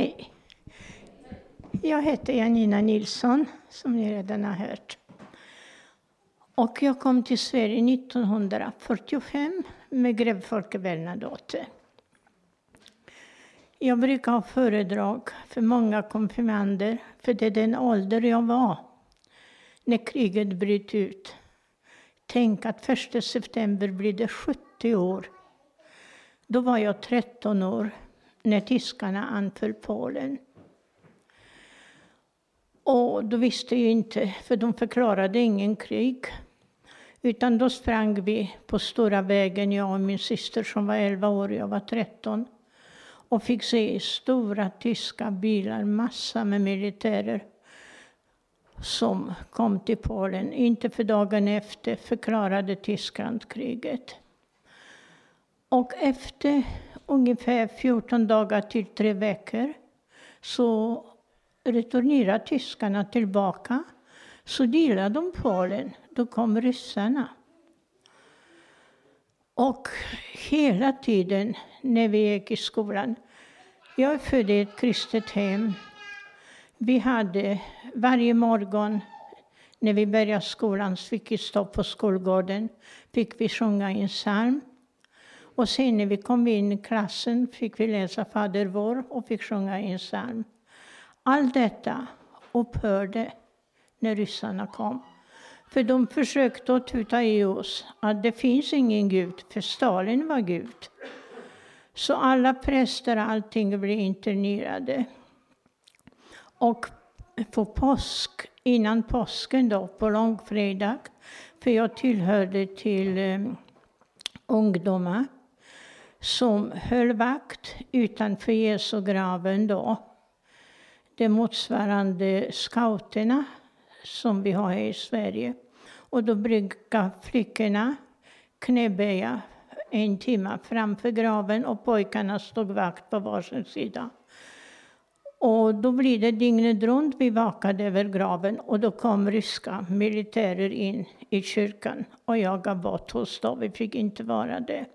Hej. Jag heter Janina Nilsson, som ni redan har hört. Och jag kom till Sverige 1945 med grev Folke Bernadotte. Jag brukar ha föredrag för många konfirmander, för det är den ålder jag var när kriget bröt ut. Tänk att 1 september blir det 70 år. Då var jag 13 år när tyskarna anföll Polen. Och då visste jag inte, för de förklarade ingen krig. Utan då sprang vi på stora vägen, jag och min syster som var 11 år och jag var 13. Och fick se stora tyska bilar, massa med militärer som kom till Polen. Inte för dagen efter förklarade Tyskland kriget. Och efter ungefär 14 dagar till tre veckor så returnerade tyskarna tillbaka. Så delade de Polen. Då kom ryssarna. Och hela tiden när vi gick i skolan. Jag är född i ett kristet hem. Vi hade varje morgon när vi började skolan fick vi stå på skolgården. Fick vi sjunga en psalm. Och sen när vi kom in i klassen fick vi läsa Fader vår och fick sjunga en psalm. Allt detta upphörde när ryssarna kom. För de försökte att tuta i oss att det finns ingen Gud, för Stalin var Gud. Så alla präster och allting blev internerade. Och på påsk, innan påsken då, på långfredag, för jag tillhörde till eh, ungdomar som höll vakt utanför Jesu graven då. Det motsvarande scouterna som vi har här i Sverige. Och då brukar flickorna knäböja en timme framför graven och pojkarna stod vakt på varsin sida. Och då blir det dygnet runt vi vakade över graven och då kom ryska militärer in i kyrkan och jagade bort oss då. Vi fick inte vara där.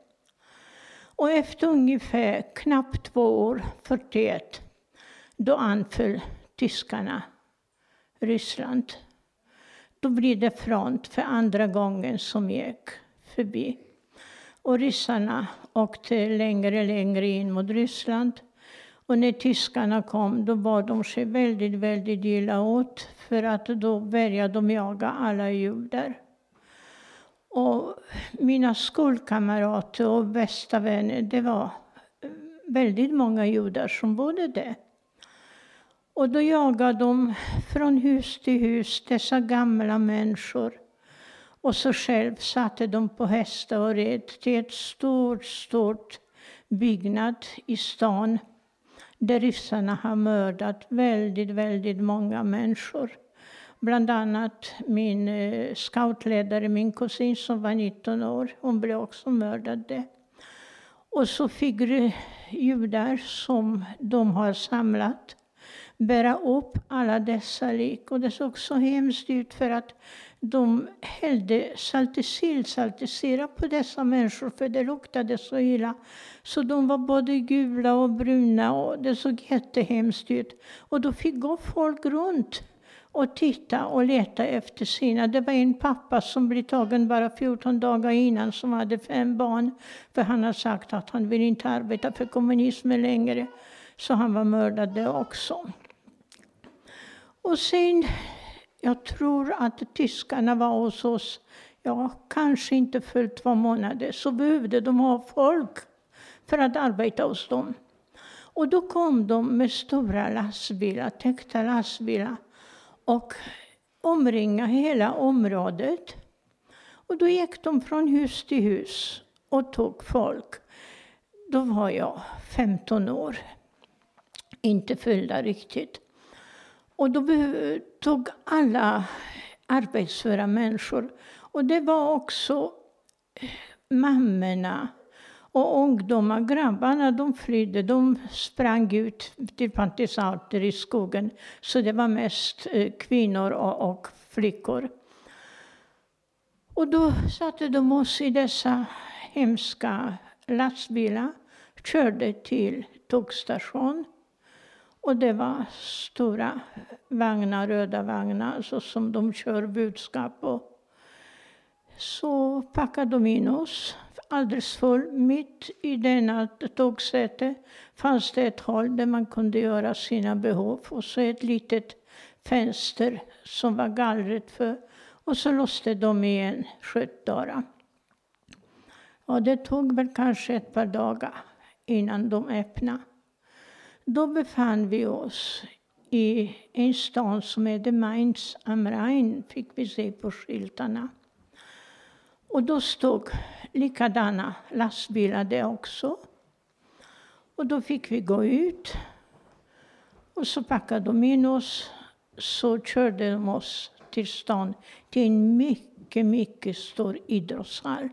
Och efter ungefär knappt två år, 41, då anföll tyskarna Ryssland. Då blev det front för andra gången som gick förbi. Och ryssarna åkte längre och längre in mot Ryssland. Och när tyskarna kom då var de sig väldigt, väldigt illa åt för att då började de jaga alla judar. Och mina skolkamrater och bästa vänner, det var väldigt många judar som bodde där. Och då jagade de från hus till hus dessa gamla människor. Och så själv satte de på hästar och red till ett stort, stort byggnad i stan där ryssarna har mördat väldigt, väldigt många människor. Bland annat min eh, scoutledare, min kusin som var 19 år, hon blev också mördad Och så fick judar som de har samlat bära upp alla dessa lik. Och det såg så hemskt ut för att de hällde saltesill saltisirap på dessa människor för det luktade så illa. Så de var både gula och bruna och det såg jättehemskt ut. Och då fick gå folk runt och titta och leta efter sina. Det var en pappa som blev tagen bara 14 dagar innan som hade fem barn. För han har sagt att han vill inte arbeta för kommunismen längre. Så han var mördad också. Och sen, jag tror att tyskarna var hos oss, ja, kanske inte för två månader, så behövde de ha folk för att arbeta hos dem. Och då kom de med stora lastbilar, täckta lastbilar och omringa hela området. Och då gick de från hus till hus och tog folk. Då var jag 15 år, inte fyllda riktigt. Och då tog alla arbetsföra människor. Och det var också mammorna och ungdomar, grabbarna, de flydde. De sprang ut till partisaner i skogen. Så det var mest eh, kvinnor och, och flickor. Och då satte de oss i dessa hemska lastbilar, körde till tågstation. Och det var stora vagnar, röda vagnar, så som de kör budskap på. Så packade de in oss alldeles full. Mitt i denna tågsäte fanns det ett håll där man kunde göra sina behov och så ett litet fönster som var gallret för. Och så låste de igen skötdörrar. Och det tog väl kanske ett par dagar innan de öppnade. Då befann vi oss i en stad som heter Mainz am Rhein, fick vi se på skyltarna. Och då stod likadana lastbilar där också. Och då fick vi gå ut. Och så packade de in oss. Så körde de oss till stan, till en mycket, mycket stor idrottshall.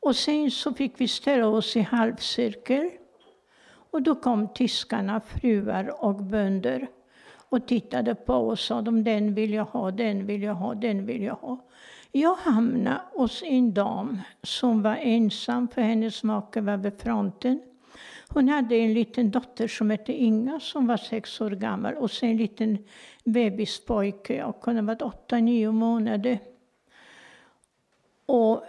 Och sen så fick vi ställa oss i halvcirkel. Och då kom tyskarna, fruar och bönder och tittade på oss och sa de, den vill jag ha, den vill jag ha, den vill jag ha. Jag hamnade hos en dam som var ensam, för hennes make var vid fronten. Hon hade en liten dotter som hette Inga, som var sex år gammal, och sen en liten bebispojke, jag kunde varit åtta, nio månader. Och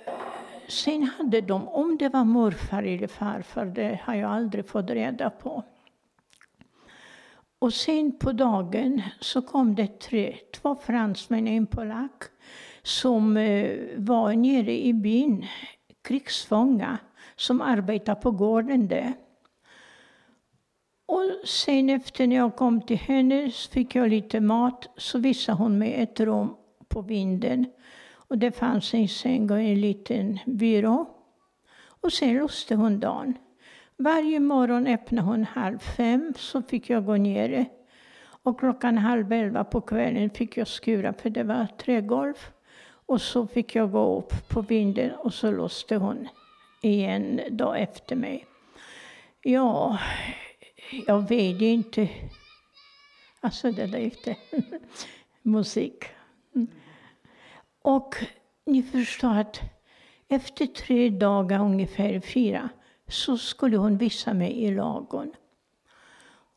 sen hade de, om det var morfar eller farfar, det har jag aldrig fått reda på. Och sen på dagen så kom det tre, två fransmän och en polack som eh, var nere i byn, krigsfånga, som arbetade på gården där. Och sen efter när jag kom till henne fick jag lite mat, så visade hon mig ett rum på vinden. Och det fanns en säng och en liten byrå. Och sen låste hon dagen. Varje morgon öppnade hon halv fem, så fick jag gå ner. Och klockan halv elva på kvällen fick jag skura, för det var trägolv. Och så fick jag gå upp på vinden och så låste hon igen dag efter mig. Ja, jag vet inte. Alltså det där efter musik. Och ni förstår att efter tre dagar, ungefär fyra, så skulle hon visa mig i lagon.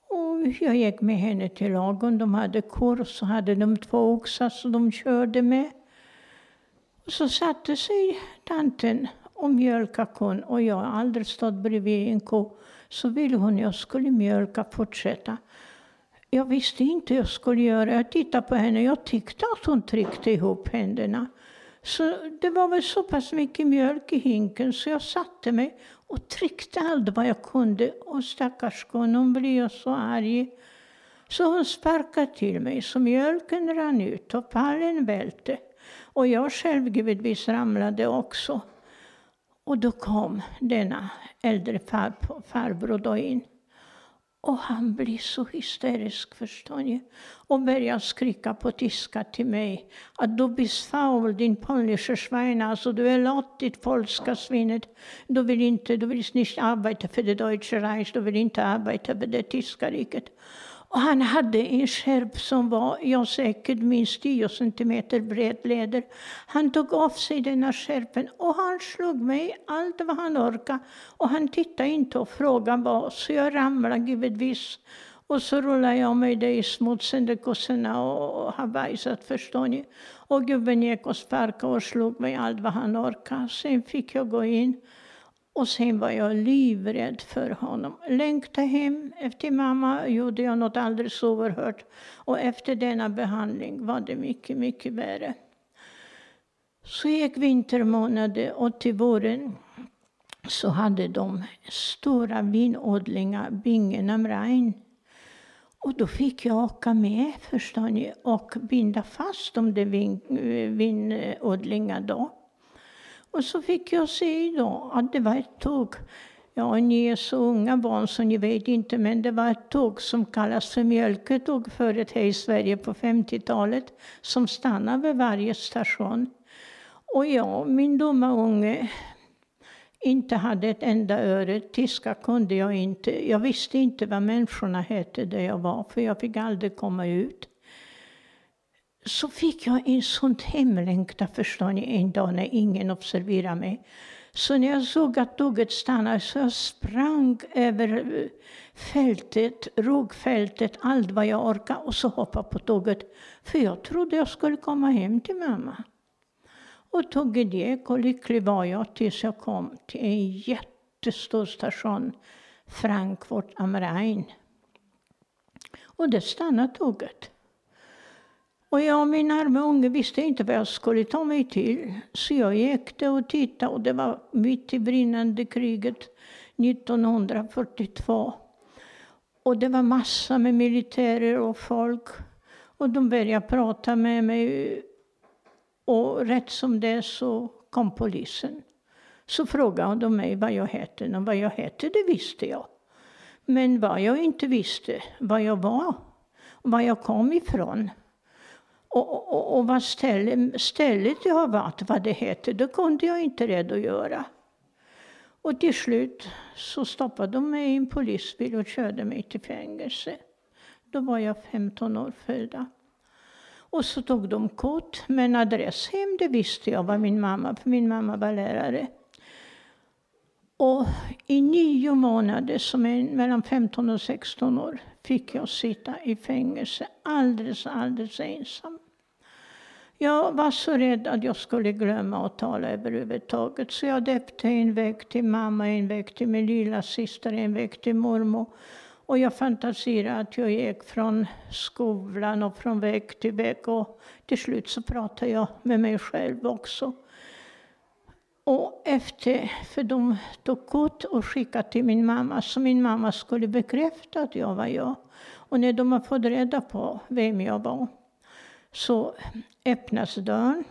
Och jag gick med henne till lagon. De hade kor och så hade de två oxar som de körde med. Och så satte sig tanten och mjölkade kon och jag har aldrig stått bredvid en ko. Så ville hon att jag skulle mjölka, fortsätta. Jag visste inte hur jag skulle göra. Jag tittade på henne. Jag tyckte att hon tryckte ihop händerna. Så det var väl så pass mycket mjölk i hinken så jag satte mig och tryckte allt vad jag kunde. Och stackars kon, hon blev så arg. Så hon sparkade till mig så mjölken rann ut och pallen välte. Och jag själv givetvis ramlade också. Och då kom denna äldre far, farbror då in. Och han blir så hysterisk, förstår ni. Och börjar skrika på tyska till mig. Att du bist faul, din polnische Schwein, alltså du är lat, ditt polska svinet. Du vill inte, du vill inte arbeta för det Deutsche Reich, du vill inte arbeta för det tyska riket. Och han hade en skärp som var, jag säkert minst 10 centimeter bred leder. Han tog av sig denna skärpen och han slog mig allt vad han orkade. Och han tittade inte och frågade vad, så jag ramlade givetvis. Och så rullade jag mig där i smutsen där kossorna och har bajsat, förstår ni. Och gubben gick och sparkade och slog mig allt vad han orkade. Sen fick jag gå in. Och sen var jag livrädd för honom. Längtade hem efter mamma, gjorde jag något alldeles oerhört. Och efter denna behandling var det mycket, mycket värre. Så gick vintermånader och till våren så hade de stora vinodlingar, Bingen am Rhein. Och då fick jag åka med, förstår ni, och binda fast de där vinodlingarna då. Och så fick jag se då att det var ett tåg. Ja, ni är så unga barn så ni vet inte, men det var ett tåg som kallas för mjölketåg förut här i Sverige på 50-talet, som stannade vid varje station. Och jag, min dumma unge, inte hade ett enda öre. Tyska kunde jag inte. Jag visste inte vad människorna hette där jag var, för jag fick aldrig komma ut så fick jag en sån hemlängtan, förstår ni, en dag när ingen observerade mig. Så när jag såg att tåget stannade så jag sprang över eh, fältet, rågfältet, allt vad jag orkade och så hoppade på tåget. För jag trodde jag skulle komma hem till mamma. Och tåget gick och lycklig var jag tills jag kom till en jättestor station, Frankfurt am Rhein. Och där stannade tåget. Och jag, min arme unge, visste inte vad jag skulle ta mig till. Så jag gick och tittade och det var mitt i brinnande kriget 1942. Och det var massor med militärer och folk. Och de började prata med mig. Och rätt som det så kom polisen. Så frågade de mig vad jag hette. Och vad jag hette, det visste jag. Men vad jag inte visste, vad jag var, var jag kom ifrån och, och, och vad ställe, stället jag har varit, vad det hette, det kunde jag inte redogöra. Och till slut så stoppade de mig i en polisbil och körde mig till fängelse. Då var jag 15 år födda. Och så tog de kort, men adress hem det visste jag var min mamma, för min mamma var lärare. Och i nio månader, som är mellan 15 och 16 år, fick jag sitta i fängelse alldeles, alldeles ensam. Jag var så rädd att jag skulle glömma att tala överhuvudtaget, så jag döpte en väg till mamma, en väg till min lilla syster, en väg till mormor. Och jag fantiserade att jag gick från skolan och från väg till väg och till slut så pratade jag med mig själv också. Och efter, för de tog kort och skickade till min mamma, så min mamma skulle bekräfta att jag var jag. Och när de har fått reda på vem jag var, så öppnas dörren,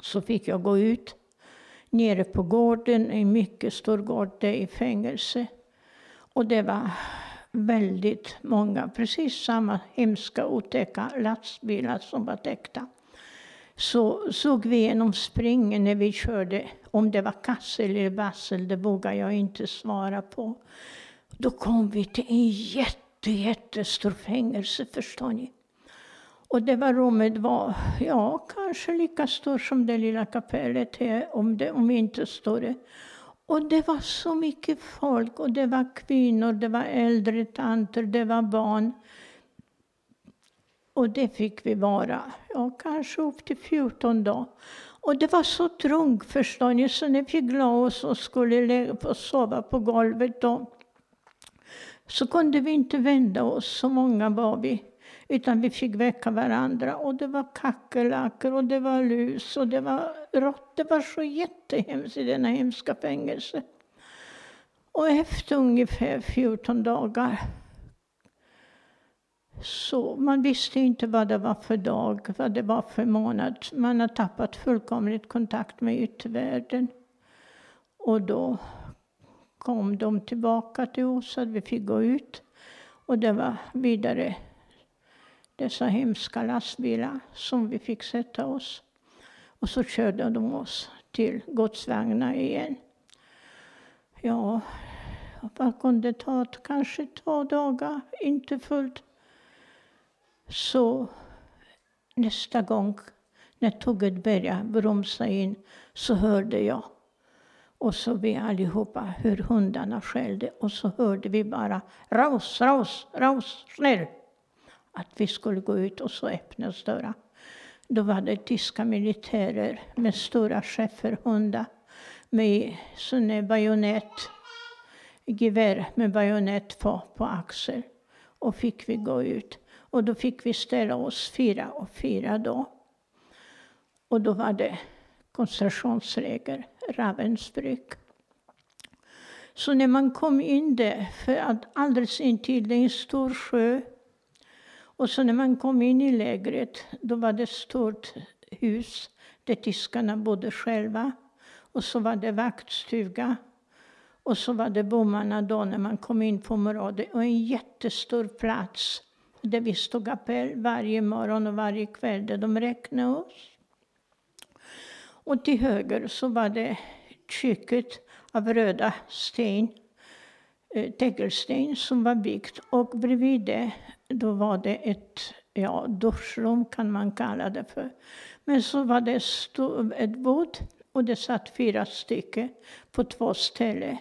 så fick jag gå ut nere på gården, en mycket stor gård där i fängelse. Och det var väldigt många, precis samma hemska otäcka lastbilar som var täckta så såg vi genom springen när vi körde, om det var Kassel eller Basel, det vågar jag inte svara på. Då kom vi till en jätte, jättestor fängelse, förstår ni. Och det var rummet var, ja, kanske lika stort som det lilla kapellet här, om, det, om inte större. Och det var så mycket folk, och det var kvinnor, det var äldre tanter, det var barn. Och det fick vi vara, ja, kanske upp till 14 dagar. Och det var så trångt förstår ni, så när vi la oss och skulle lägga på, sova på golvet då, så kunde vi inte vända oss, så många var vi. Utan vi fick väcka varandra. Och det var kackerlackor och det var lus och det var rått. Det var så jättehemskt i denna hemska fängelse. Och efter ungefär 14 dagar så man visste inte vad det var för dag, vad det var för månad. Man har tappat fullkomligt kontakt med yttervärlden. Och då kom de tillbaka till oss, att vi fick gå ut. Och det var vidare dessa hemska lastbilar som vi fick sätta oss. Och så körde de oss till godsvagnar igen. Ja, vad kunde det ta? Kanske två dagar, inte fullt. Så nästa gång när tåget började bromsa in så hörde jag och så vi allihopa hur hundarna skällde och så hörde vi bara raus, raus, raus, snäll. Att vi skulle gå ut och så öppnades dörren. Då var det tyska militärer med stora schäferhundar med sån bajonett, gevär med bajonett på, på axel. Och fick vi gå ut. Och då fick vi ställa oss fyra och fyra då. Och då var det koncentrationsläger, Ravensbrück. Så när man kom in där, för att alldeles intill det är en stor sjö, och så när man kom in i lägret, då var det ett stort hus där tyskarna bodde själva. Och så var det vaktstuga. Och så var det bommarna då när man kom in på området. Och en jättestor plats där vi stod appell varje morgon och varje kväll där de räknade oss. Och till höger så var det köket av röda sten, eh, tegelsten som var byggt. Och bredvid det då var det ett ja, duschrum kan man kalla det för. Men så var det ett bord Och det satt fyra stycken på två ställen.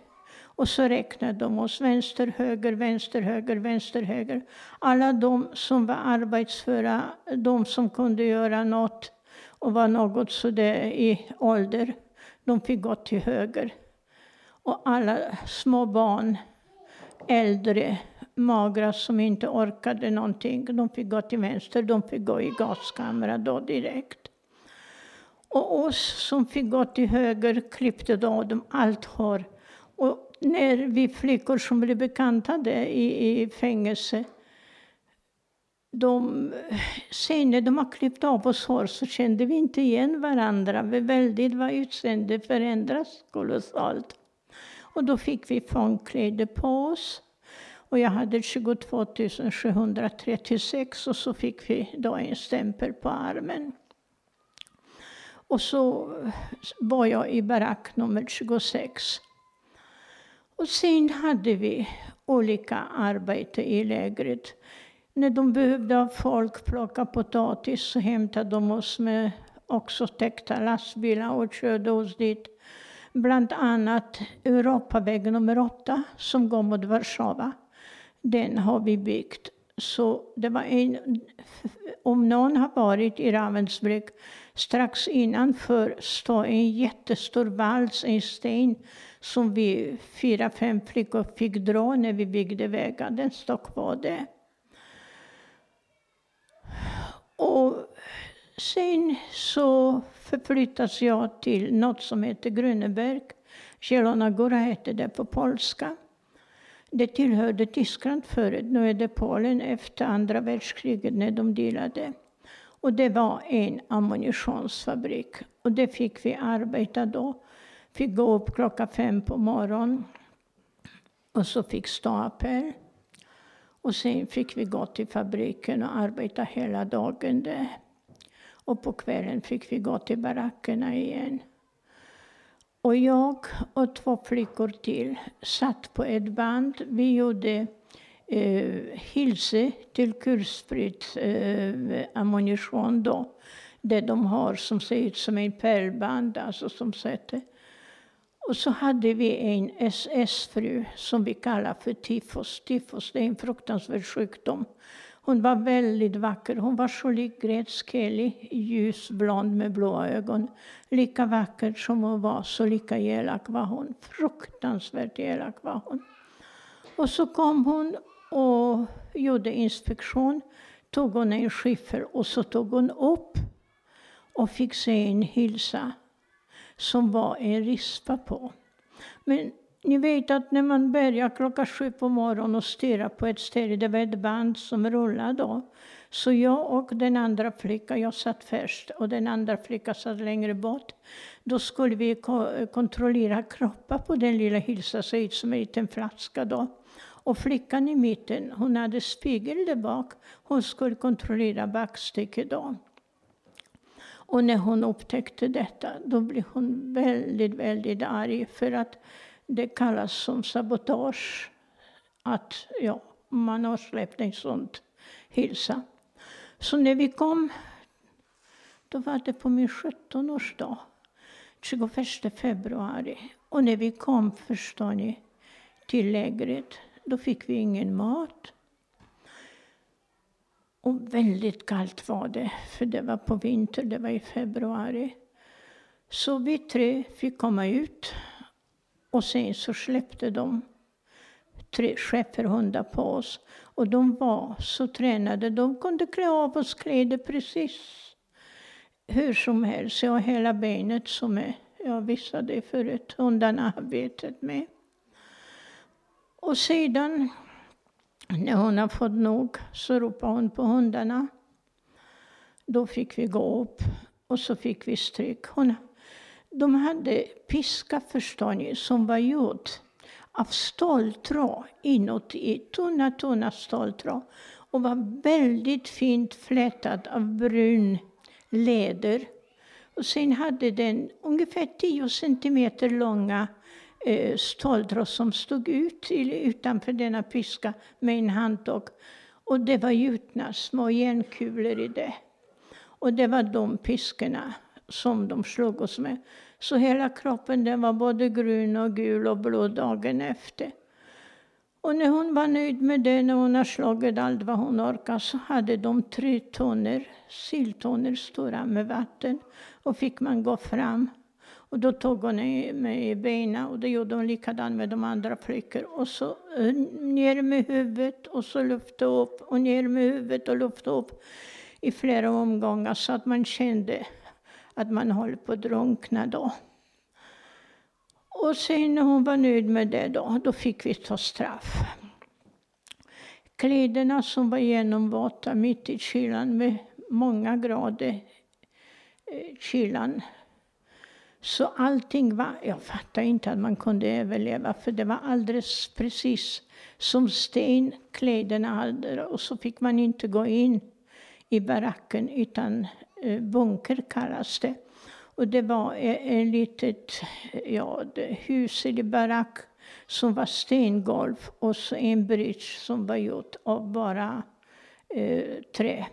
Och så räknade de oss vänster, höger, vänster, höger, vänster, höger. Alla de som var arbetsföra, de som kunde göra något och var något sådär i ålder, de fick gå till höger. Och alla små barn, äldre, magra som inte orkade någonting, de fick gå till vänster. De fick gå i gaskamera då direkt. Och oss som fick gå till höger klippte då de allt hår. Och när vi flickor som blev bekantade i, i fängelse de, sen när de har klippt av oss hår så kände vi inte igen varandra. Vi väldigt var utseendet förändras kolossalt. Och då fick vi fångkläder på oss. Och jag hade 22 736 och så fick vi då en stämpel på armen. Och så var jag i barack nummer 26. Och sen hade vi olika arbete i lägret. När de behövde folk plocka potatis så hämtade de oss med också täckta lastbilar och körde oss dit. Bland annat Europaväg nummer 8 som går mot Warszawa. Den har vi byggt. Så det var en, om någon har varit i Ravensbrück, strax innanför står en jättestor vals, en sten, som vi fyra, fem flickor fick dra när vi byggde vägar. Den står kvar där. Och sen så förflyttades jag till något som heter Grüneberg. Zielona hette det på polska. Det tillhörde Tyskland förut, nu är det Polen efter andra världskriget när de delade. Och det var en ammunitionsfabrik. Och det fick vi arbeta då. Fick gå upp klockan fem på morgonen. Och så fick stapel. Och sen fick vi gå till fabriken och arbeta hela dagen där. Och på kvällen fick vi gå till barackerna igen. Och jag och två flickor till satt på ett band. Vi gjorde eh, hilse till kulsprit eh, ammunition då. Det de har som ser ut som en pärlband, alltså som sätter. Och så hade vi en SS-fru som vi kallar för tifos. Tifos det är en fruktansvärd sjukdom. Hon var väldigt vacker. Hon var så lik Gretz Kelly, ljusblond med blåa ögon. Lika vacker som hon var, så lika elak var hon. Fruktansvärt elak var hon. Och så kom hon och gjorde inspektion. Tog hon en skiffer och så tog hon upp och fick se en hylsa som var en rispa på. Men ni vet att när man börjar klockan sju på morgonen och stirrar på ett ställe, det var ett band som rullade då. Så jag och den andra flickan, jag satt först och den andra flickan satt längre bort. Då skulle vi kontrollera kroppar på den lilla hylsan, så ut som en liten flaska då. Och flickan i mitten, hon hade spegel där bak. Hon skulle kontrollera backstycket då. Och när hon upptäckte detta, då blev hon väldigt, väldigt arg. För att det kallas som sabotage. Att ja, man har släppt en sån hälsa. Så när vi kom, då var det på min 17-årsdag. 21 februari. Och när vi kom, förstår ni, till lägret, då fick vi ingen mat. Och väldigt kallt var det, för det var på vintern, det var i februari. Så vi tre fick komma ut och sen så släppte de tre schäferhundar på oss. Och de var så tränade, de kunde klä av oss kläder precis hur som helst. Jag har hela benet som är, jag visade förut, hundarna har betet med. Och sedan när hon har fått nog så ropade hon på hundarna. Då fick vi gå upp och så fick vi stryk. Hon, de hade piska, förstår ni, som var gjord av ståltråd inuti, tunna, tunna ståltråd och var väldigt fint flätad av brun läder. Och sen hade den ungefär 10 centimeter långa eh, ståltråd som stod ut utanför denna piska med en handtag. Och det var gjutna små järnkulor i det. Och det var de piskorna som de slog oss med. Så hela kroppen den var både grön och gul och blå dagen efter. Och när hon var nöjd med det, när hon har slagit allt vad hon orkade, så hade de tre toner, silltoner, stora med vatten. Och fick man gå fram. Och då tog hon mig i benen och det gjorde hon likadant med de andra flickorna. Och så eh, ner med huvudet och så lyfte upp och ner med huvudet och lyfte upp i flera omgångar så att man kände att man höll på att drunkna då. Och sen när hon var nöjd med det då, då fick vi ta straff. Kläderna som var genomvåta mitt i kylan med många grader eh, kylan. Så allting var, jag fattar inte att man kunde överleva för det var alldeles precis som sten kläderna hade och så fick man inte gå in i baracken utan eh, bunker kallas det. Och det var eh, ett litet ja, hus eller barack som var stengolv och så en bridge som var gjort av bara eh, trä.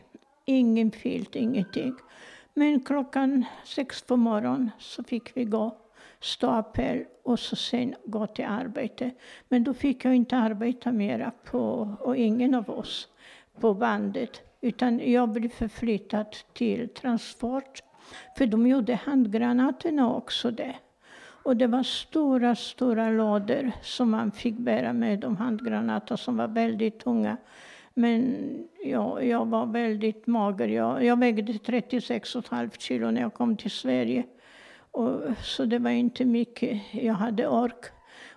Ingen filt, ingenting. Men klockan sex på morgonen så fick vi gå stapel och så sen gå till arbete. Men då fick jag inte arbeta mera på, och ingen av oss, på bandet. Utan jag blev förflyttad till transport. För de gjorde handgranaterna också det. Och det var stora, stora lådor som man fick bära med de handgranater som var väldigt tunga. Men ja, jag var väldigt mager. Jag, jag vägde 36,5 kilo när jag kom till Sverige. Och, så det var inte mycket jag hade ork.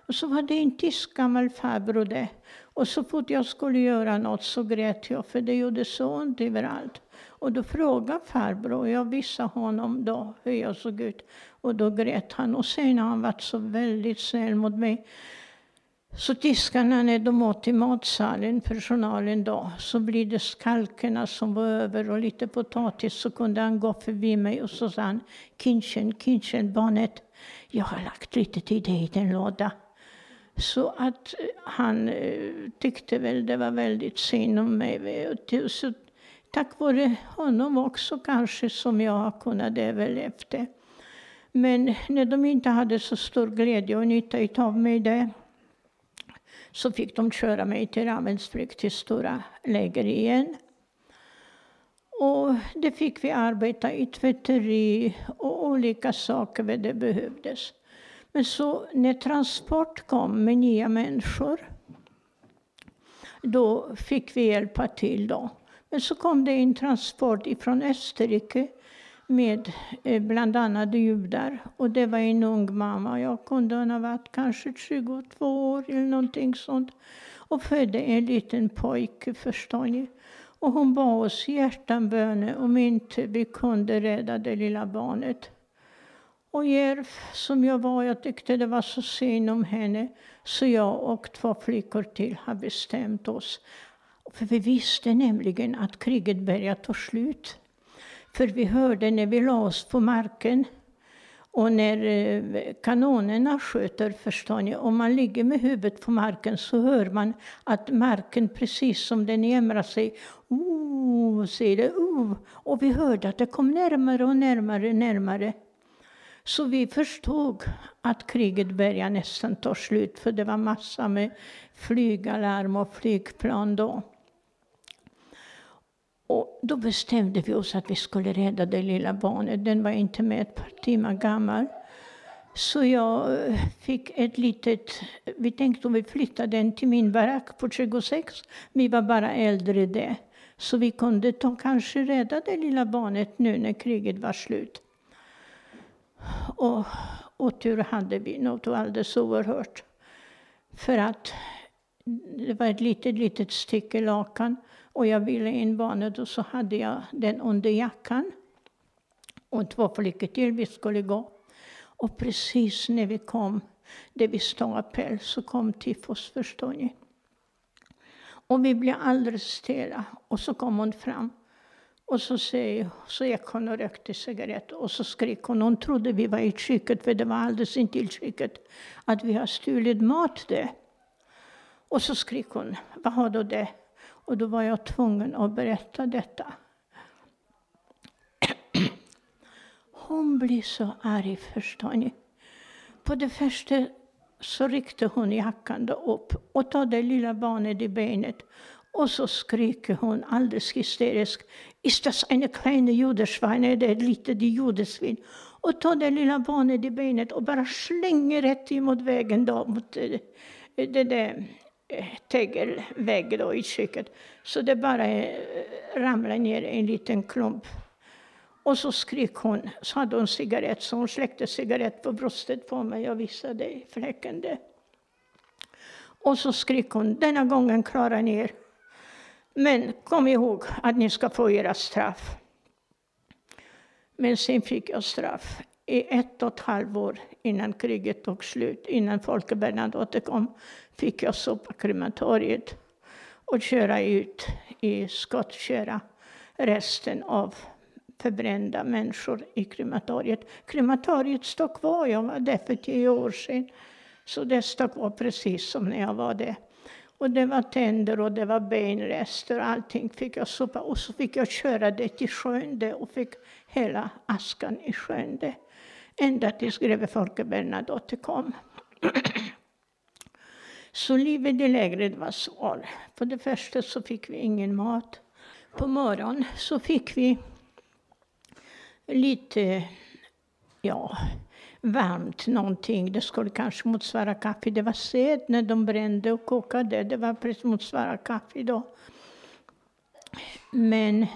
Och så var det en tysk gammal farbror där. Och så fort jag skulle göra något så grät jag, för det gjorde så ont överallt. Och då frågade farbror, och jag visade honom då hur jag såg ut. Och då grät han. Och sen har han varit så väldigt snäll mot mig. Så tyskarna, när de åt i matsalen, personalen då, så blir det skalkerna som var över och lite potatis, så kunde han gå förbi mig och så sa han, Kinchen, Kinchen, barnet, jag har lagt lite till dig i den låda. Så att eh, han eh, tyckte väl det var väldigt synd om mig. Så tack vare honom också kanske som jag har kunnat överleva det. Men när de inte hade så stor glädje och nytta av mig där så fick de köra mig till Ravensbrück, till stora läger igen. Och det fick vi arbeta i tvätteri och olika saker där det behövdes. Men så när transport kom med nya människor, då fick vi hjälpa till. Då. Men så kom det en transport ifrån Österrike med eh, bland annat judar. Och det var en ung mamma, jag kunde ha varit kanske 22 år eller någonting sånt. Och födde en liten pojke, förstår ni. Och hon bad oss hjärtanböner om inte vi kunde rädda det lilla barnet. Och djärv som jag var, jag tyckte det var så synd om henne, så jag och två flickor till har bestämt oss. För vi visste nämligen att kriget började ta slut. För vi hörde när vi la oss på marken och när eh, kanonerna skjuter, förstår ni, om man ligger med huvudet på marken så hör man att marken, precis som den jämrar sig, oh, säger det, oh. Och vi hörde att det kom närmare och närmare, närmare. Så vi förstod att kriget började nästan ta slut, för det var massa med flygalarm och flygplan då. Och då bestämde vi oss att vi skulle rädda det lilla barnet. Den var inte med ett par timmar gammal. Så jag eh, fick ett litet... Vi tänkte om vi flyttade den till min barack på 26. Vi var bara äldre det. Så vi kunde ta, kanske rädda det lilla barnet nu när kriget var slut. Och tur hade vi, något alldeles oerhört. För att det var ett litet, litet stycke lakan och jag ville in barnet och så hade jag den under jackan. Och två flickor till, vi skulle gå. Och precis när vi kom, där vi stapel, så kom tifos, förstår ni. Och vi blev alldeles stela. Och så kom hon fram. Och så, säger, så gick hon och rökte cigarett och så skrek hon. Hon trodde vi var i köket, för det var alldeles intill köket, att vi har stulit mat där. Och så skrek hon, vad har du det? Och då var jag tvungen att berätta detta. hon blev så arg, förstår ni. På det första så ryckte hon jackan upp och tog det lilla barnet i benet. Och så skriker hon alldeles hysteriskt. Ist das eine kleine Judeschweine? Det ett litet judesvin. Och tar det lilla barnet i benet och bara slänger rätt emot vägen. då, mot det, det där Eh, tegelvägg då i köket. Så det bara eh, ramlade ner en liten klump. Och så skrek hon, så hade hon cigarett, så hon släckte cigarett på bröstet på mig. Jag visade fläcken där. Och så skrek hon, denna gången klarar ni er. Men kom ihåg att ni ska få era straff. Men sen fick jag straff i ett och ett halvt år innan kriget tog slut, innan Folke Bernadotte kom, fick jag sopa krematoriet och köra ut i skottköra resten av förbrända människor i krematoriet. Krematoriet stod kvar, jag var där för tio år sedan. Så det stod kvar precis som när jag var där. Och det var tänder och det var benrester, allting fick jag sopa. Och så fick jag köra det till sjön och fick hela askan i sjön. Ända tills greve Folke Bernadotte kom så livet i lägret var svårt. För det första så fick vi ingen mat. På morgonen så fick vi lite, ja, varmt någonting. Det skulle kanske motsvara kaffe. Det var sed när de brände och kokade. Det var precis motsvara kaffe då. Men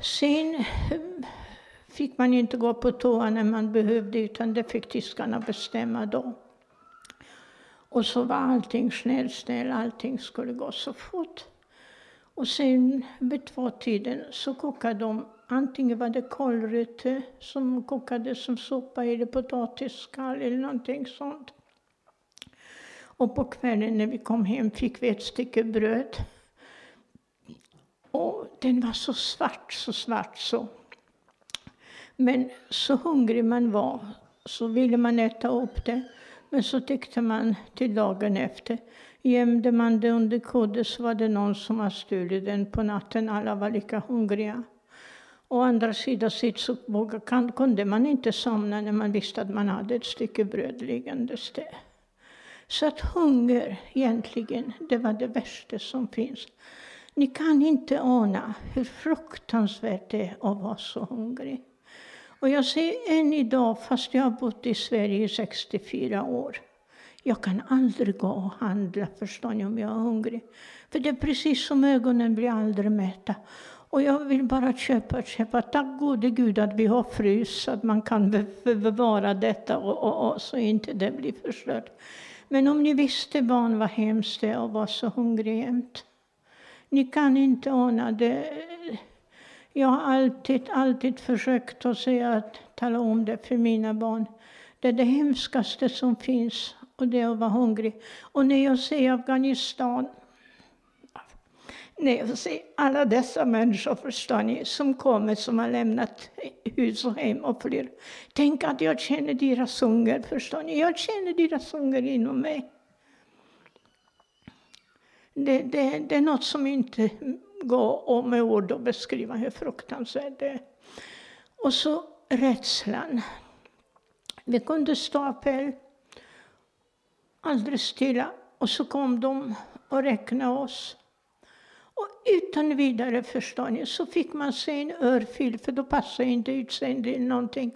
sen fick man inte gå på toa när man behövde, utan det fick tyskarna bestämma då. Och så var allting snäll, snäll, allting skulle gå så fort. Och sen vid tvåtiden så kokade de, antingen var det kålrötter som kokade som soppa eller potatisskal eller någonting sånt. Och på kvällen när vi kom hem fick vi ett stycke bröd. Och den var så svart, så svart så. Men så hungrig man var så ville man äta upp det. Men så tyckte man till dagen efter Gömde man det under kudde så var det någon som hade stulit den på natten. Alla var lika hungriga. Å andra sidan sitt så kunde man inte somna när man visste att man hade ett stycke bröd liggandes där. Så att hunger, egentligen, det var det värsta som finns. Ni kan inte ana hur fruktansvärt det är att vara så hungrig. Och jag ser än idag, fast jag har bott i Sverige i 64 år, jag kan aldrig gå och handla, förstår ni, om jag är hungrig. För det är precis som ögonen blir aldrig mätta. Och jag vill bara köpa, köpa. Tack gode Gud att vi har frys, så att man kan bevara detta och, och, och så inte det blir förstört. Men om ni visste barn vad hemskt det är att vara så hungrig jämt. Ni kan inte ana det. Jag har alltid, alltid försökt att säga att tala om det för mina barn. Det är det hemskaste som finns och det är att vara hungrig. Och när jag ser Afghanistan, när jag ser alla dessa människor, förstår ni, som kommer, som har lämnat hus och hem och flyr. Tänk att jag känner deras hunger, förstår ni? Jag känner deras hunger inom mig. Det, det, det är något som inte gå och med ord och beskriva hur fruktansvärt det är. Och så rädslan. Vi kunde stå appell, alldeles stilla. Och så kom de och räknade oss. Och utan vidare, förstår ni, så fick man sig en örfil, för då passade inte utseendet eller någonting.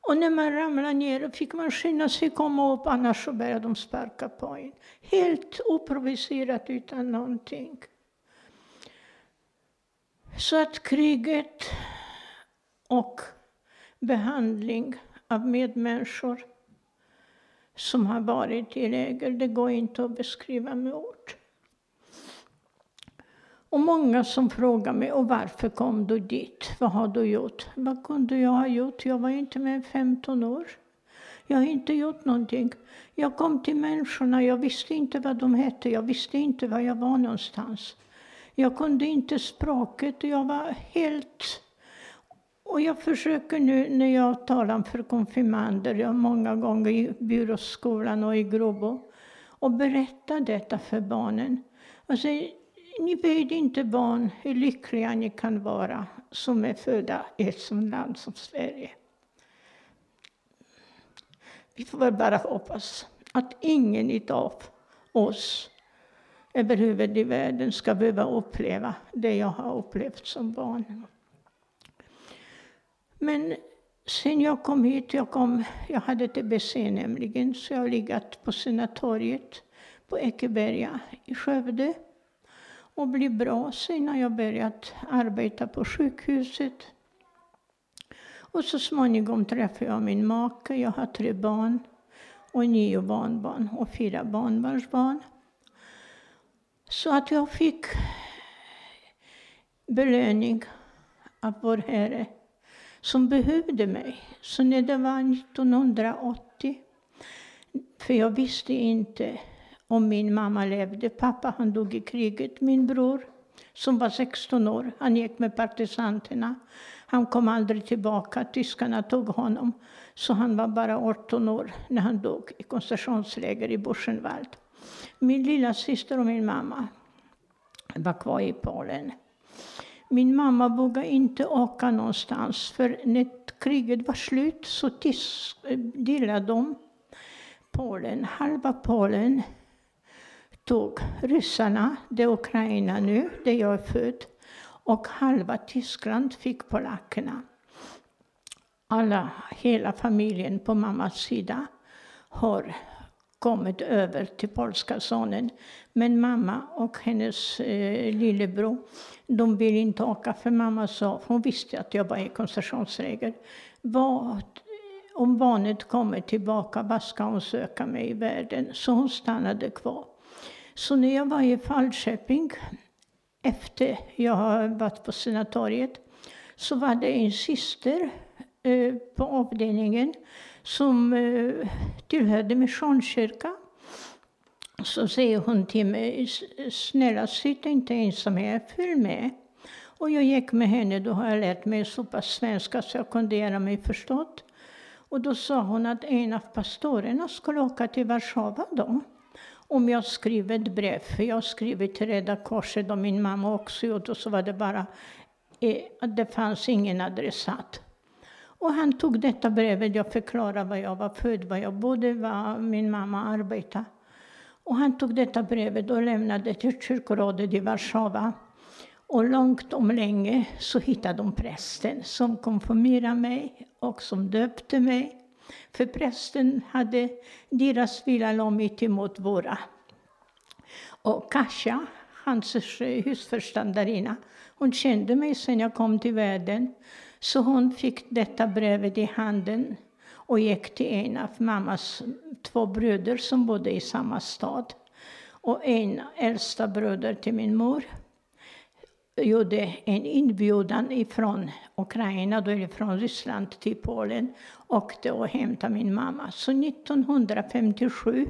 Och när man ramlade ner fick man skynda sig komma upp, annars så började de sparka på en. Helt oprovocerat, utan någonting. Så att kriget och behandling av medmänniskor som har varit i läger. Det går inte att beskriva med ord. Och många som frågar mig, och varför kom du dit? Vad har du gjort? Vad kunde jag ha gjort? Jag var inte mer än 15 år. Jag har inte gjort någonting. Jag kom till människorna, jag visste inte vad de hette, jag visste inte var jag var någonstans. Jag kunde inte språket, och jag var helt och jag försöker nu när jag talar för konfirmander, jag många gånger i byråskolan och i Grobo, och berätta detta för barnen. Jag säger, ni vet inte barn hur lyckliga ni kan vara som är födda i ett sådant land som Sverige. Vi får väl bara hoppas att ingen av oss överhuvud i världen ska behöva uppleva det jag har upplevt som barn. Men sen jag kom hit, jag, kom, jag hade TBC nämligen, så jag har legat på Senatoriet på Ekeberga i Skövde och blivit bra. Sen har jag börjat arbeta på sjukhuset. Och så småningom träffade jag min make. Jag har tre barn och nio barnbarn och fyra barnbarnsbarn. Så att jag fick belöning av vår Herre som behövde mig. Så när det var 1980, för jag visste inte om min mamma levde. Pappa han dog i kriget. Min bror, som var 16 år, han gick med partisanterna. Han kom aldrig tillbaka. Tyskarna tog honom. Så han var bara 18 år när han dog i koncentrationsläger i Buchenwald. Min lilla syster och min mamma var kvar i Polen. Min mamma vågade inte åka någonstans, för när kriget var slut så delade de Polen, halva Polen tog ryssarna, det är Ukraina nu, där jag är född, och halva Tyskland fick polackerna. Alla, hela familjen på mammas sida har kommit över till polska sonen. Men mamma och hennes eh, lillebror, de ville inte åka för mamma sa, hon visste att jag var i koncentrationsläger. Vad, om barnet kommer tillbaka, vad ska hon söka mig i världen? Så hon stannade kvar. Så när jag var i Falköping, efter jag har varit på Senatoriet, så var det en syster eh, på avdelningen som eh, tillhörde Missionskyrkan. Så säger hon till mig, snälla sitt inte ensam här, följ med. Och jag gick med henne, då har jag lärt mig så pass svenska så jag kunde göra mig förstådd. Och då sa hon att en av pastorerna skulle åka till Warszawa då om jag skrev ett brev, för jag skrev till Röda Korset och min mamma också gjort, och så var det bara, eh, det fanns ingen adressat. Och han tog detta brevet, jag förklarade var jag var född, var jag bodde, var min mamma arbetade. Och han tog detta brevet och lämnade till kyrkorådet i Warszawa. Och långt om länge så hittade de prästen som konfirmerade mig och som döpte mig. För prästen hade deras villa mitt emot våra. Och Kasia, hans husförståndarinna, hon kände mig sen jag kom till världen. Så hon fick detta brevet i handen och gick till en av mammas två bröder som bodde i samma stad. Och en äldsta bröder till min mor gjorde en inbjudan ifrån Ukraina, då är från Ryssland till Polen, åkte och hämtade min mamma. Så 1957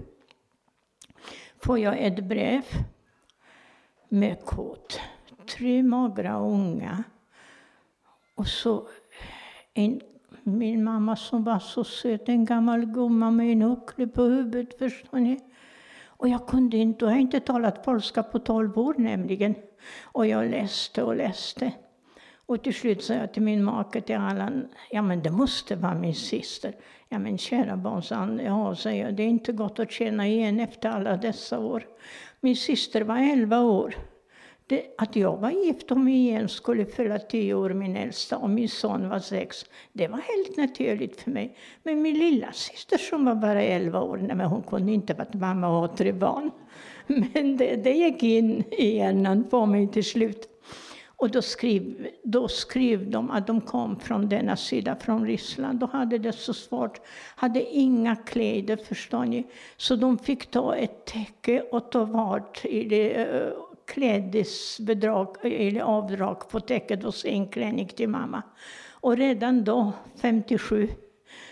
får jag ett brev med kod. Tre magra unga. Och så en, min mamma som var så söt, en gammal gumma med en huckle på huvudet, förstår ni. Och jag kunde inte, jag har inte talat polska på tolv år nämligen. Och jag läste och läste. Och till slut sa jag till min make, till Allan, ja men det måste vara min syster. Ja men kära barn, sa han, ja, säger jag, det är inte gott att känna igen efter alla dessa år. Min syster var elva år. Det, att jag var gift och igen skulle fylla tio år, min äldsta, och min son var sex. Det var helt naturligt för mig. Men min lilla syster som var bara elva år, nej, men hon kunde inte vara mamma och ha tre barn. Men det, det gick in i hjärnan på mig till slut. Och då skrev, då skrev de att de kom från denna sida, från Ryssland. Då hade det så svårt, hade inga kläder, förstår ni. Så de fick ta ett täcke och ta vart i det klädesbedrag, eller avdrag på täcket och en klänning till mamma. Och redan då, 57,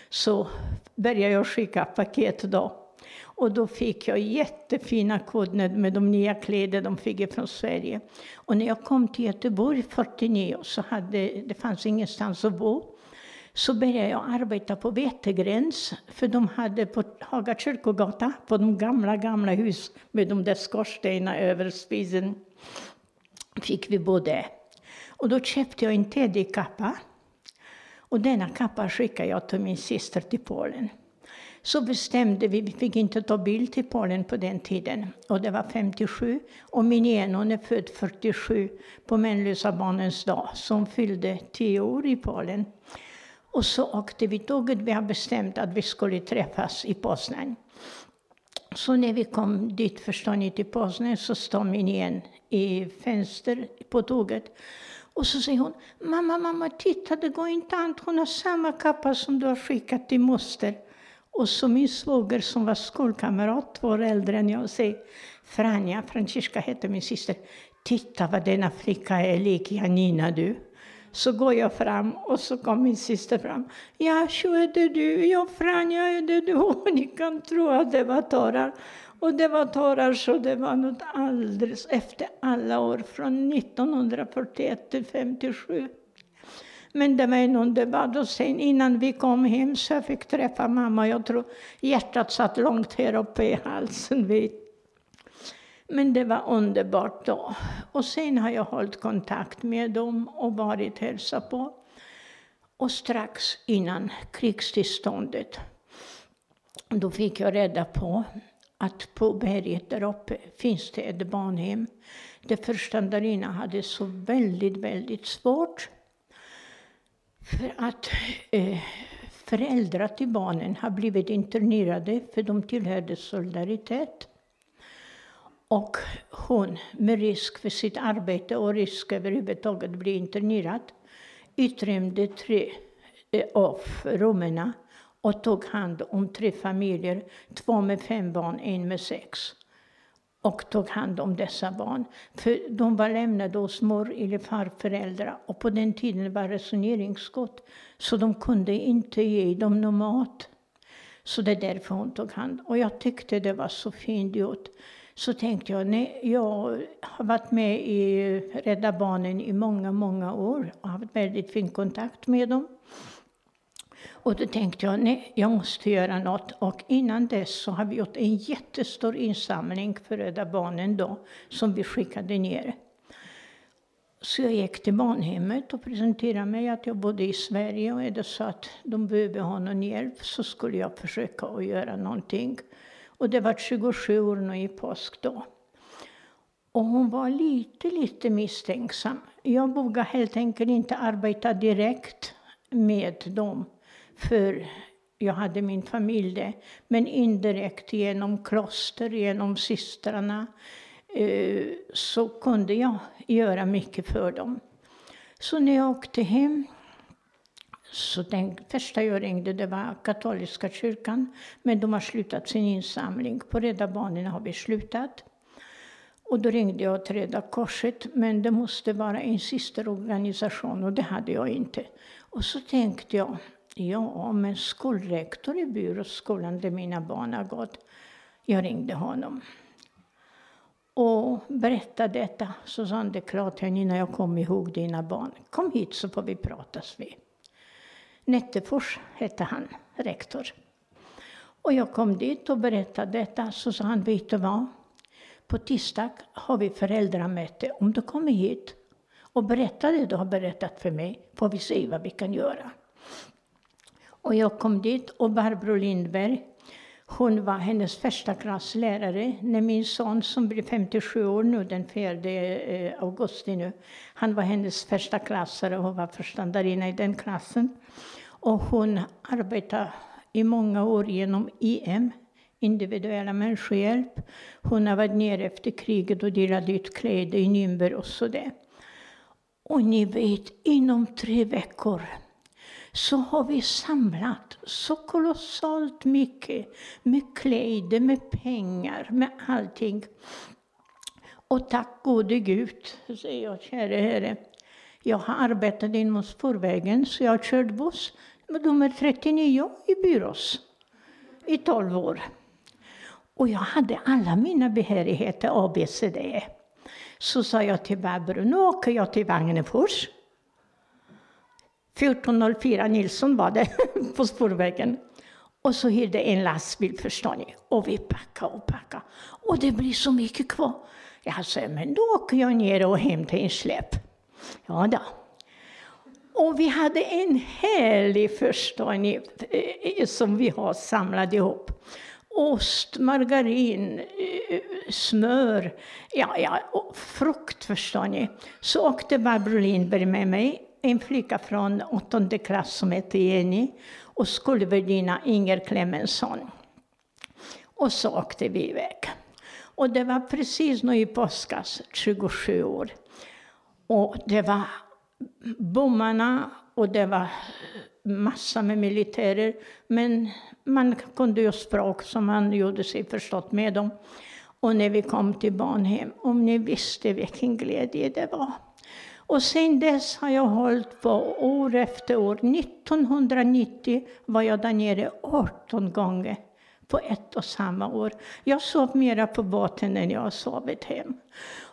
så började jag skicka paket då. Och då fick jag jättefina kodner med de nya kläder de fick från Sverige. Och när jag kom till Göteborg 49 så hade det fanns ingenstans att bo. Så började jag arbeta på Vetegräns, för de hade på Haga kyrkogata, på de gamla, gamla hus med de där skorstenarna över spisen. fick vi bo där. Och då köpte jag en teddykappa. Och denna kappa skickade jag till min syster till Polen. Så bestämde vi, vi fick inte ta bild till Polen på den tiden. Och det var 57. Och min ena är född 47 på Mänlösa barnens dag, som fyllde 10 år i Polen. Och så åkte vi tåget. Vi hade bestämt att vi skulle träffas i Poznan. Så när vi kom dit, förstår ni, till Poznan så står min igen i fönster på tåget. Och så säger hon, mamma, mamma, titta, det går inte an. Hon har samma kappa som du har skickat till moster. Och så min svåger som var skolkamrat, två år äldre än jag, säger, Franja, Franciska heter min syster, titta vad denna flicka är lik Janina du. Så går jag fram och så kom min syster fram. Ja, så är det du. Ja, Franja, är det du? Och ni kan tro att det var tårar. Och det var tårar så det var något alldeles efter alla år, från 1941 till 57. Men det var någon debatt och sen innan vi kom hem så jag fick träffa mamma. Jag tror hjärtat satt långt här uppe i halsen. Vet men det var underbart då. Och sen har jag hållit kontakt med dem och varit hälsa på. Och strax innan krigstillståndet, då fick jag reda på att på berget där uppe finns det ett barnhem där förståndarinnan hade så väldigt, väldigt svårt. För att eh, föräldrar till barnen har blivit internerade för de tillhörde Solidaritet. Och hon, med risk för sitt arbete och risk överhuvudtaget att bli internerad, utrymde tre eh, av rummen och tog hand om tre familjer, två med fem barn, en med sex. Och tog hand om dessa barn. För de var lämnade hos mor eller farföräldrar och på den tiden var resoneringsgott, så de kunde inte ge dem någon mat. Så det är därför hon tog hand. Och jag tyckte det var så fint gjort så tänkte jag, nej, jag har varit med i Rädda Barnen i många, många år och haft väldigt fin kontakt med dem. Och då tänkte jag, nej, jag måste göra något. Och innan dess så har vi gjort en jättestor insamling för Rädda Barnen då, som vi skickade ner. Så jag gick till barnhemmet och presenterade mig att jag bodde i Sverige och är det så att de behöver ha någon hjälp så skulle jag försöka att göra någonting. Och det var 27 år nu i påsk då. Och hon var lite, lite misstänksam. Jag vågade helt enkelt inte arbeta direkt med dem, för jag hade min familj där. Men indirekt genom kloster, genom systrarna, eh, så kunde jag göra mycket för dem. Så när jag åkte hem så den första jag ringde det var katolska kyrkan, men de har slutat sin insamling. På Rädda Barnen har vi slutat. Och då ringde jag till Rädda Korset, men det måste vara en systerorganisation och det hade jag inte. Och så tänkte jag, ja men skolrektor i byråskolan där mina barn har gått. Jag ringde honom och berättade detta. Så sa han, det är klart Janina, jag kommer ihåg dina barn. Kom hit så får vi pratas vid. Nettefors hette han, rektor. Och jag kom dit och berättade detta, så sa han, vet du vad? På tisdag har vi föräldramöte. Om du kommer hit och berättar det du har berättat för mig, får vi se vad vi kan göra. Och jag kom dit och Barbro Lindberg, hon var hennes första klasslärare när min son som blir 57 år nu den 4 eh, augusti nu, han var hennes första klassare och hon var förståndarinna i den klassen. Och hon arbetade i många år genom IM, individuella människohjälp. Hon har varit nere efter kriget och delat ut kläder i Nürnberg och sådär. Och ni vet, inom tre veckor så har vi samlat så kolossalt mycket med kläder, med pengar, med allting. Och tack gode Gud, säger jag, käre Herre. Jag har arbetat inom spårvägen, så jag har kört buss nummer 39 i Byrås i 12 år. Och jag hade alla mina behörigheter A, B, C, D. E. Så sa jag till Barbro, nu åker jag till Vagnefors. 1404 Nilsson var det på spårvägen. Och så hyrde en lastbil, förstår ni. Och vi packade och packade. Och det blir så mycket kvar. Jag sa, men då åker jag ner och hämtar en släp. Ja då. Och vi hade en härlig förstår eh, eh, som vi har samlat ihop. Ost, margarin, eh, smör, ja, ja, och frukt förstår ni. Så åkte Barbro Lindberg med mig, en flicka från åttonde klass som hette Jenny och skolvärdinna Inger Clemensson. Och så åkte vi iväg. Och det var precis nu i påskas, 27 år. Och det var bommarna och det var massa med militärer. Men man kunde ju språk så man gjorde sig förstått med dem. Och när vi kom till barnhem, om ni visste vilken glädje det var. Och sen dess har jag hållit på år efter år. 1990 var jag där nere 18 gånger på ett och samma år. Jag sov mera på båten än jag har sovit hem.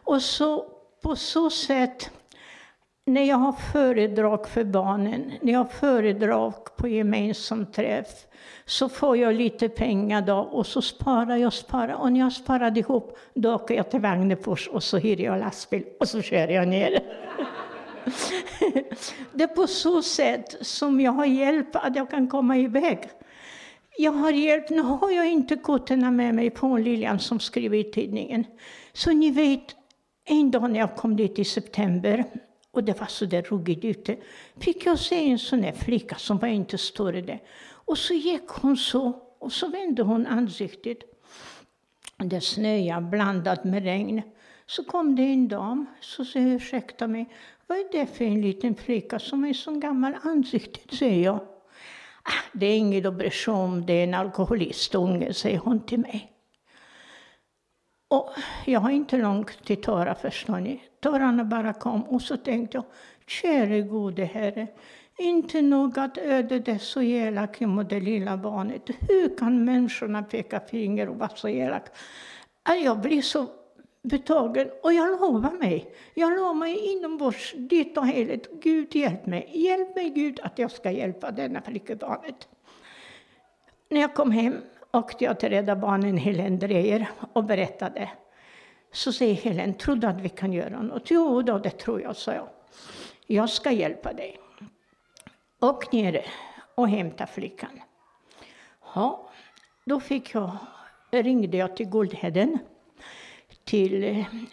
Och så, på så sätt, när jag har föredrag för barnen, när jag har föredrag på gemensam träff, så får jag lite pengar då och så sparar jag och sparar. Och när jag har sparat ihop, då åker jag till Vagnefors och så hyr jag lastbil och så kör jag ner. det är på så sätt som jag har hjälp att jag kan komma iväg. Jag har hjälp, nu har jag inte korten med mig på Lilian som skriver i tidningen. Så ni vet, en dag när jag kom dit i september och det var så där ruggigt ute, fick jag se en sån där flicka som var inte större där. Och så gick hon så, och så vände hon ansiktet. Det snöade blandat med regn. Så kom det en dam, så sa ursäkta mig, vad är det för en liten flicka som är så gammal ansiktet, säger jag. Ah, det är inget att bry sig om, det är en alkoholistunge, säger hon till mig. Och jag har inte långt till tårar. förstår ni. Tårarna bara kom och så tänkte jag, käre gode Herre, inte nog att ödet är så elak mot det lilla barnet. Hur kan människorna peka finger och vara så elak? Äh, jag blir så betagen. Och jag lovar mig, jag lovar mig inombords, ditt och heligt, Gud hjälp mig, hjälp mig Gud att jag ska hjälpa denna flickebarnet. När jag kom hem åkte jag till Rädda Barnen Helen Dreyer och berättade. Så säger Helen, tror du att vi kan göra något? Jo, då, det tror jag, sa jag. Jag ska hjälpa dig. Åk ner och hämta flickan. Ja, då fick jag, ringde jag till Guldheden till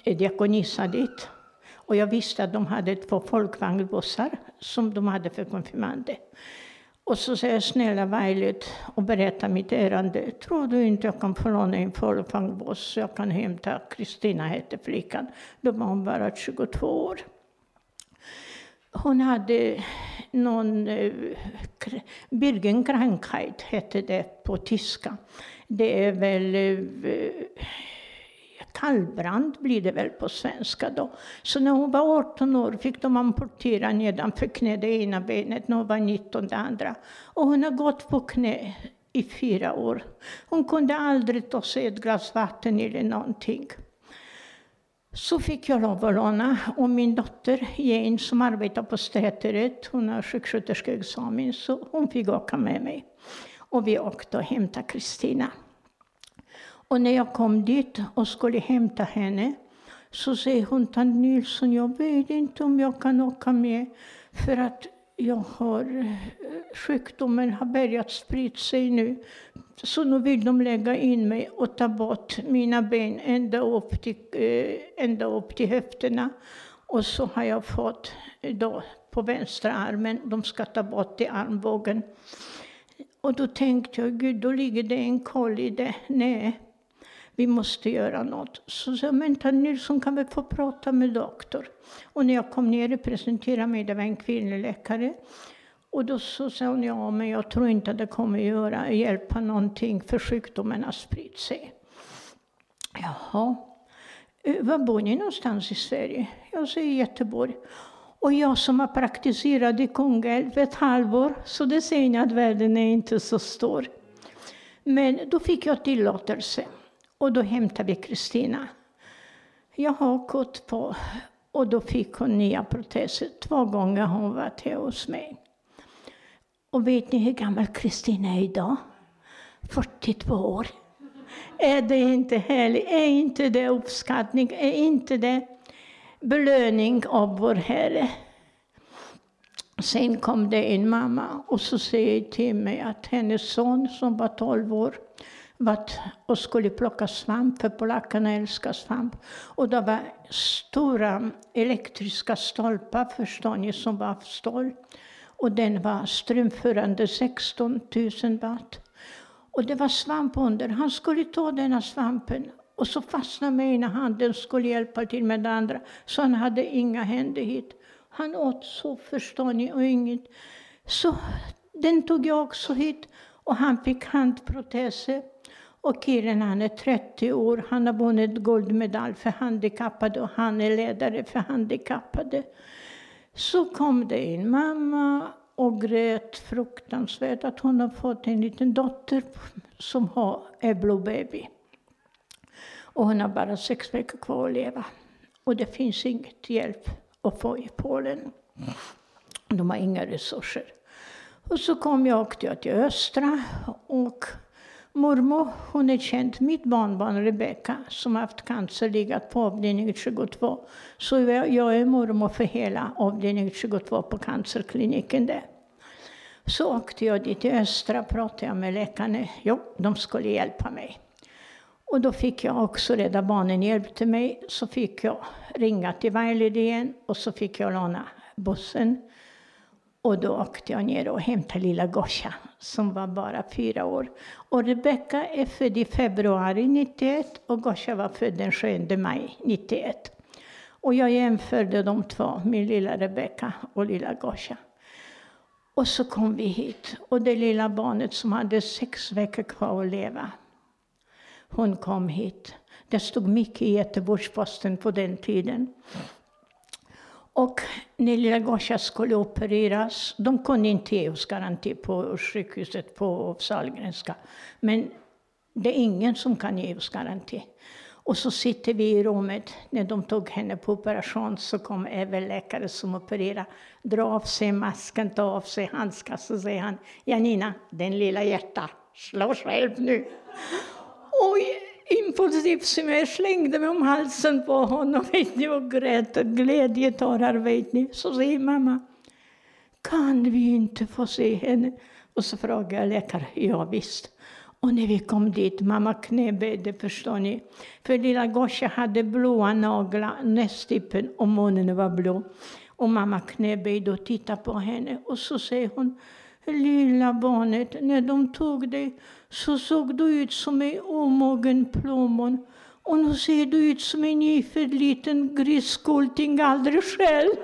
eh, Diakonissa dit. Och jag visste att de hade två folkvagnbussar som de hade för konfirmander. Och så säger jag, snälla Violet, och berätta mitt ärende. Tror du inte jag kan få låna en folkvagnbuss så jag kan hämta Kristina, hette flickan. Då var hon bara 22 år. Hon hade någon eh, Birgenkrankheit, hette det på tyska. Det är väl eh, kallbrand blir det väl på svenska då. Så när hon var 18 år fick de amputera nedanför knä det ena benet, när hon var 19 det andra. Och hon har gått på knä i fyra år. Hon kunde aldrig ta sig ett glas vatten eller någonting. Så fick jag lov att låna. Och min dotter Jane som arbetar på Stäteret, hon har sjuksköterskeexamen, så hon fick åka med mig. Och vi åkte och hämtade Kristina. Och när jag kom dit och skulle hämta henne så säger hon, tant Nilsson, jag vet inte om jag kan åka med för att jag har, eh, sjukdomen har börjat sprida sig nu. Så nu vill de lägga in mig och ta bort mina ben ända upp till, eh, ända upp till höfterna. Och så har jag fått eh, då på vänstra armen, de ska ta bort i armbågen. Och då tänkte jag, gud, då ligger det en koll i det. Nej, vi måste göra något. Så sa men vänta Nilsson kan väl få prata med doktor. Och när jag kom ner och presenterade mig, det var en kvinnlig läkare. Och då så sa hon, ja men jag tror inte att det kommer göra, hjälpa någonting för sjukdomen har spritt sig. Jaha. Eh, var bor ni någonstans i Sverige? Jag säger Göteborg. Och jag som har praktiserat i Kungälv ett halvår, så det ser ni att världen är inte så stor. Men då fick jag tillåtelse. Och då hämtade vi Kristina. Jag har kort på och då fick hon nya proteser. Två gånger har hon varit här hos mig. Och vet ni hur gammal Kristina är idag? 42 år. Är det inte härligt? Är inte det uppskattning? Är inte det belöning av vår Herre? Sen kom det en mamma och så säger till mig att hennes son som var 12 år vart och skulle plocka svamp, för polackerna älskar svamp. Och det var stora elektriska stolpar, förstår ni, som var av stål. Och den var strömförande 16 000 watt. Och det var svamp under. Han skulle ta denna svampen och så fastnade med ena handen skulle hjälpa till med den andra. Så han hade inga händer hit. Han åt så, förstår ni, och inget. Så den tog jag också hit och han fick handproteser. Och killen han är 30 år, han har vunnit guldmedalj för handikappade och han är ledare för handikappade. Så kom det en mamma och grät fruktansvärt att hon har fått en liten dotter som har baby. Och hon har bara sex veckor kvar att leva. Och det finns inget hjälp att få i Polen. De har inga resurser. Och så kom jag till Östra och mormor, hon är känd, mitt barnbarn Rebecka, som haft cancer, legat på avdelning 22. Så jag är mormor för hela avdelning 22 på cancerkliniken där. Så åkte jag dit till Östra, pratade jag med läkarna. Jo, de skulle hjälpa mig. Och då fick jag också, Rädda Barnen hjälpte mig, så fick jag ringa till Violet igen och så fick jag låna bussen. Och då åkte jag ner och hämtade lilla Gosha som var bara fyra år. Och Rebecka är född i februari 91 och Gosha var född den 7 maj 91. Och jag jämförde de två, min lilla Rebecka och lilla Gosha. Och så kom vi hit. Och det lilla barnet som hade sex veckor kvar att leva, hon kom hit. Det stod mycket i Göteborgs-Posten på den tiden. Och när lilla Gosha skulle opereras, de kunde inte ge oss garanti på sjukhuset på Sahlgrenska. Men det är ingen som kan ge oss garanti. Och så sitter vi i rummet. När de tog henne på operation så kom även läkare som opererade. Dra av sig masken, ta av sig handskarna. Så säger han, Janina, den lilla hjärta, slå själv nu. Oj, impulsivt som jag slängde mig om halsen på honom vet ni, och grät och glädjetårar. Vet ni. Så säger mamma, kan vi inte få se henne? Och så frågar jag läkaren, ja visst. Och när vi kom dit, mamma knäböjde, förstår ni. För lilla Gosha hade blåa naglar, nästippen och munnen var blå. Och mamma knäböjde och tittade på henne och så säger hon, lilla barnet, när de tog dig så såg du ut som en omogen plommon och nu ser du ut som en nyfödd liten griskulting Aldrig själv.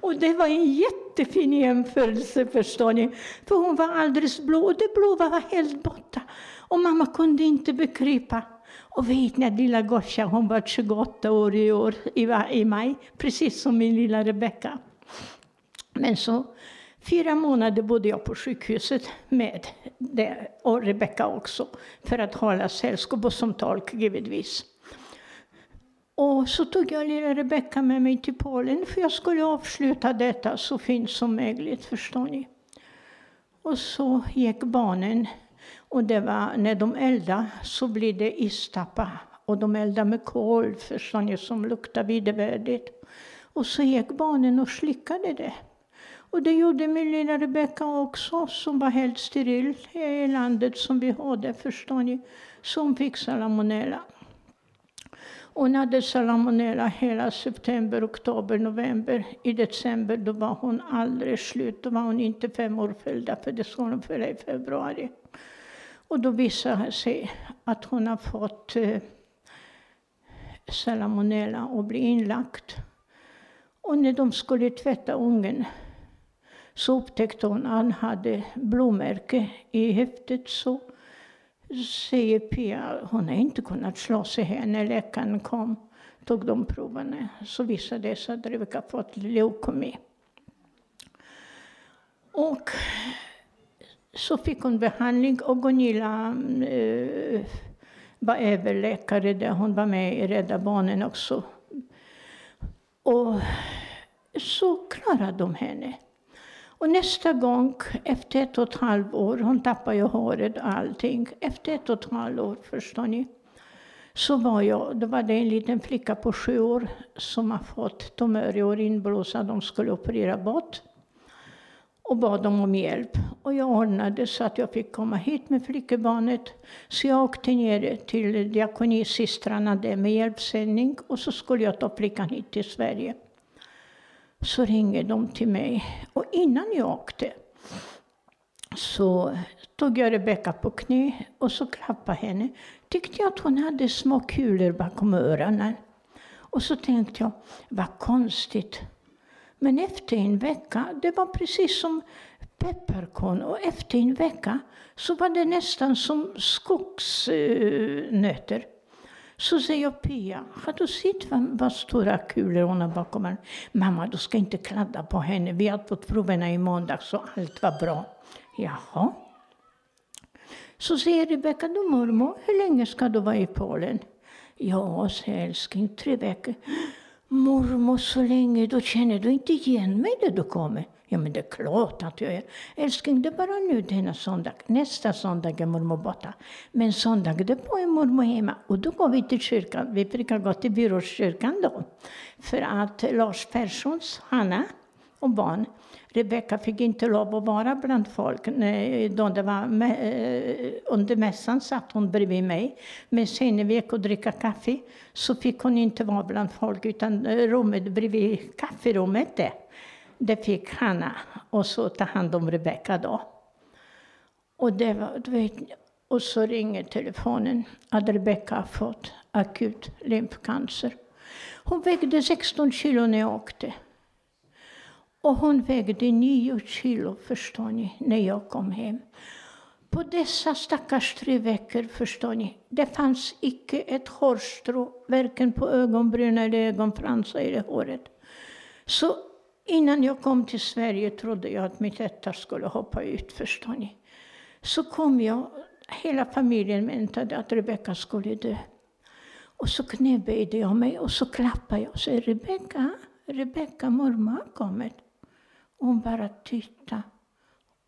Och det var en jättefin jämförelse, förstår ni. För hon var alldeles blå och det blå var helt borta. Och mamma kunde inte begripa. Och vet ni, lilla Gosha, hon var 28 år i år, i, i maj, precis som min lilla Rebecka. Men så Fyra månader bodde jag på sjukhuset med det, och Rebecka också, för att hålla sällskap och som tolk givetvis. Och så tog jag lilla Rebecka med mig till Polen, för jag skulle avsluta detta så fint som möjligt, förstår ni. Och så gick barnen, och det var när de eldade så blev det istappa. Och de eldade med kol, förstår ni, som luktar vedervärdigt. Och så gick barnen och slickade det. Och det gjorde min lilla Rebecka också, som var helt steril i landet som vi hade, förstår ni. Som fick salmonella. Hon hade salmonella hela september, oktober, november. I december då var hon aldrig slut. Då var hon inte fem år följda, för det skulle hon fylla i februari. Och då visade det sig att hon har fått eh, salmonella och blir inlagt. Och när de skulle tvätta ungen så upptäckte hon att han hade blåmärke i häftet. Så säger Pia, hon har inte kunnat slå sig här. När läkaren kom tog de proverna så visade det sig att Rebecka fått leukemi. Och så fick hon behandling och Gunilla eh, var överläkare där. Hon var med i Rädda Barnen också. Och så klarade de henne. Och nästa gång, efter ett och ett halvt år, hon tappade ju håret och allting. Efter ett och ett halvt år, förstår ni, så var jag, då var det en liten flicka på sju år som har fått tumör i urinblåsan, de skulle operera bort. Och bad dem om hjälp. Och jag ordnade så att jag fick komma hit med flickebarnet. Så jag åkte ner till diakonisystrarna där med hjälpsändning och så skulle jag ta flickan hit till Sverige. Så ringer de till mig. Och innan jag åkte så tog jag Rebecka på knä och så klappade henne. Tyckte jag att hon hade små kulor bakom öronen. Och så tänkte jag, vad konstigt. Men efter en vecka, det var precis som pepparkorn, och efter en vecka så var det nästan som skogsnötter. Så säger jag Pia, har du sett vad, vad stora kulor hon har bakom henne? Mamma, du ska inte kladda på henne. Vi har fått proverna i måndag så allt var bra. Jaha. Så säger Rebecka, du mormor, hur länge ska du vara i Polen? Ja, säger älskling, tre veckor. Mormor, så länge, då känner du inte igen mig när du kommer. Ja, men det är klart att jag är. Älskling, det är bara nu denna söndag. Nästa söndag är mormor borta. Men söndag, därpå är mormor hemma. Och då går vi till kyrkan. Vi brukar gå till byråkyrkan då. För att Lars Perssons, Hanna och barn, Rebecka fick inte lov att vara bland folk. Då det var eh, under mässan satt hon bredvid mig. Men sen när vi gick och dricka kaffe så fick hon inte vara bland folk utan eh, rummet bredvid kafferummet det, Det fick Hanna och så ta hand om Rebecka då. Och, det var, du vet, och så ringer telefonen att Rebecka har fått akut lymfcancer. Hon vägde 16 kilo när jag åkte. Och hon vägde nio kilo, förstår ni, när jag kom hem. På dessa stackars tre veckor, förstår ni, det fanns icke ett hårstrå, varken på ögonbrynen eller ögonfransar i det håret. Så innan jag kom till Sverige trodde jag att mitt etta skulle hoppa ut, förstår ni. Så kom jag, hela familjen väntade att Rebecka skulle dö. Och så knäböjde jag mig och så klappade jag och sa Rebecka, Rebecka, mormor har kommit. Hon bara tittade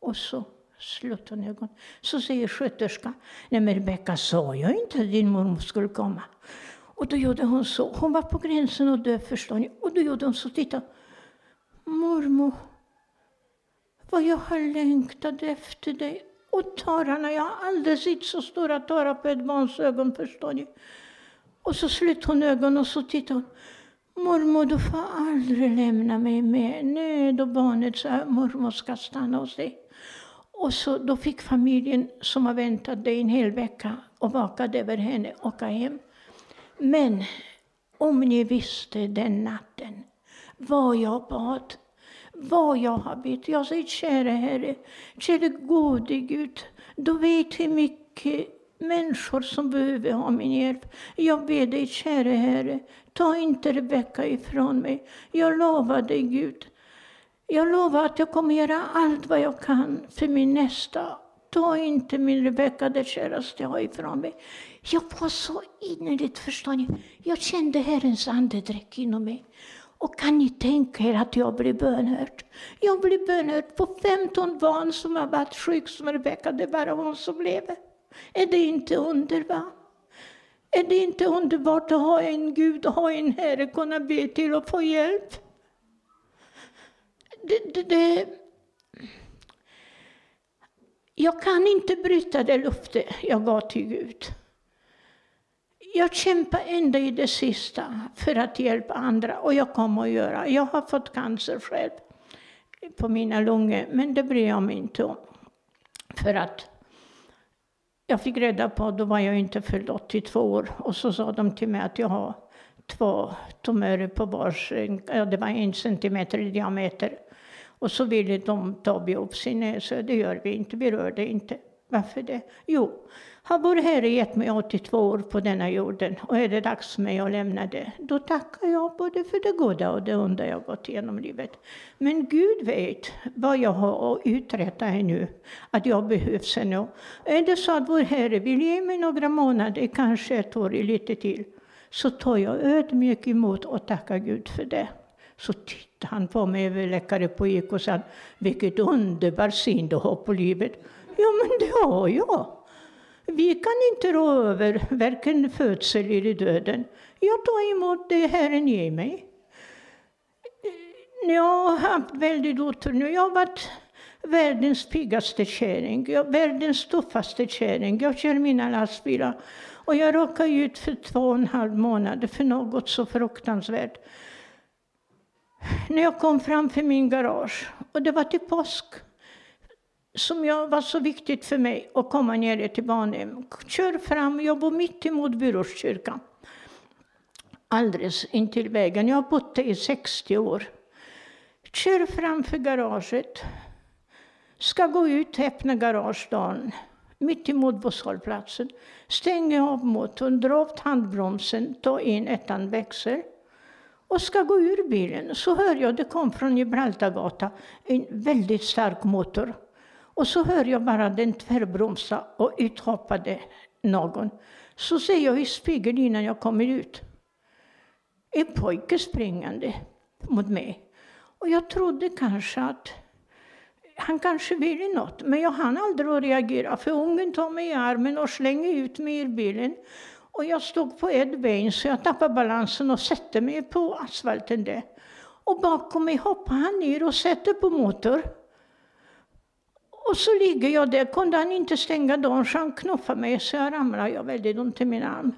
och så slutade hon ögonen. Så säger sköterskan, nej men Rebecka sa jag inte att din mormor skulle komma. Och då gjorde hon så. Hon var på gränsen att dö förstår ni. Och då gjorde hon så, titta. Mormor, vad jag har längtat efter dig. Och tårarna, jag har aldrig sett så stora tårar på ett barns ögon förstår ni. Och så slutade hon ögonen och så tittade hon. Mormor, du får aldrig lämna mig med. Nej, då barnet sa mormor ska stanna hos dig. Och så, då fick familjen som har väntat dig en hel vecka och vakat över henne åka hem. Men om ni visste den natten vad jag bad, vad jag har bett. Jag säger, kära Herre, käre gode Gud, du vet hur mycket människor som behöver ha min hjälp. Jag ber dig, käre Herre, ta inte Rebecka ifrån mig. Jag lovar dig, Gud. Jag lovar att jag kommer göra allt vad jag kan för min nästa. Ta inte min Rebecka, det käraste jag har ifrån mig. Jag var så innerligt, förstår ni. Jag kände Herrens andedräkt inom mig. Och kan ni tänka er att jag blev bönhörd? Jag blev bönhörd på 15 barn som har varit sjuka som Rebecka, det är bara hon som lever. Är det inte underbart? Är det inte underbart att ha en Gud, ha en Herre, kunna be till och få hjälp? Det, det, det. Jag kan inte bryta det löfte jag gav till Gud. Jag kämpar ända i det sista för att hjälpa andra, och jag kommer att göra. Jag har fått cancer själv på mina lungor, men det bryr jag mig inte om. För att jag fick reda på, då var jag inte fylld 82 år, och så sa de till mig att jag har två tumörer på vars, ja det var en centimeter i diameter. Och så ville de ta biopsin, så det gör vi inte, vi rör det inte. Varför det? Jo, har vår Herre gett mig 82 år på denna jorden och är det dags för mig att lämna det, då tackar jag både för det goda och det onda jag gått igenom livet. Men Gud vet vad jag har att uträtta ännu, att jag behövs ännu. Är det så att vår Herre vill ge mig några månader, kanske ett år, lite till, så tar jag ödmjukt emot och tackar Gud för det. Så tittade han på mig, överläkare på IK, och sa vilket underbar syn du har på livet. Ja, men det har jag. Vi kan inte rå över varken födsel eller döden. Jag tar emot det Herren ger mig. Jag har haft väldigt otur nu. Jag har varit världens piggaste kärring, världens tuffaste kärring. Jag kör mina lastbilar. Och jag råkade ut för två och en halv månad för något så fruktansvärt. När jag kom framför min garage, och det var till påsk, som jag var så viktigt för mig att komma ner till Barnhem. Kör fram, jag bor mitt emot Byråskyrkan. Alldeles intill vägen. Jag har bott där i 60 år. Kör framför garaget. Ska gå ut, öppna garagedörren mitt emot busshållplatsen. Stänger av motorn, drar upp handbromsen, tar in ettan växel och ska gå ur bilen. Så hör jag, det kom från Gibraltargatan, en väldigt stark motor. Och så hör jag bara den tvärbromsa och uthoppade någon. Så ser jag i spegeln innan jag kommer ut. En pojke springande mot mig. Och jag trodde kanske att han kanske ville något, men jag hann aldrig att reagera för ungen tar mig i armen och slänger ut mig ur bilen. Och jag stod på ett ben så jag tappade balansen och satte mig på asfalten där. Och bakom mig hoppar han ner och sätter på motor. Och så ligger jag där, kunde han inte stänga dörren så han knuffade mig så jag ramlade, jag har väldigt ont i min arm.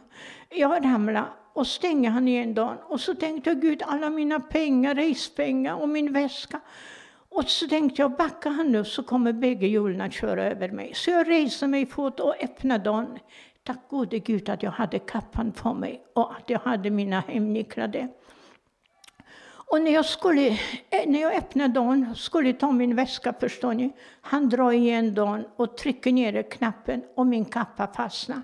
Jag ramlade och stängde han igen dörren. Och så tänkte jag, Gud, alla mina pengar, respengar och min väska. Och så tänkte jag, backar han nu så kommer bägge hjulen att köra över mig. Så jag reser mig fort och öppnar dörren. Tack gode Gud att jag hade kappan på mig och att jag hade mina hemnycklar där. Och när jag, skulle, eh, när jag öppnade dörren skulle ta min väska, förstår ni, han drar igen dörren och trycker ner knappen och min kappa fastnar.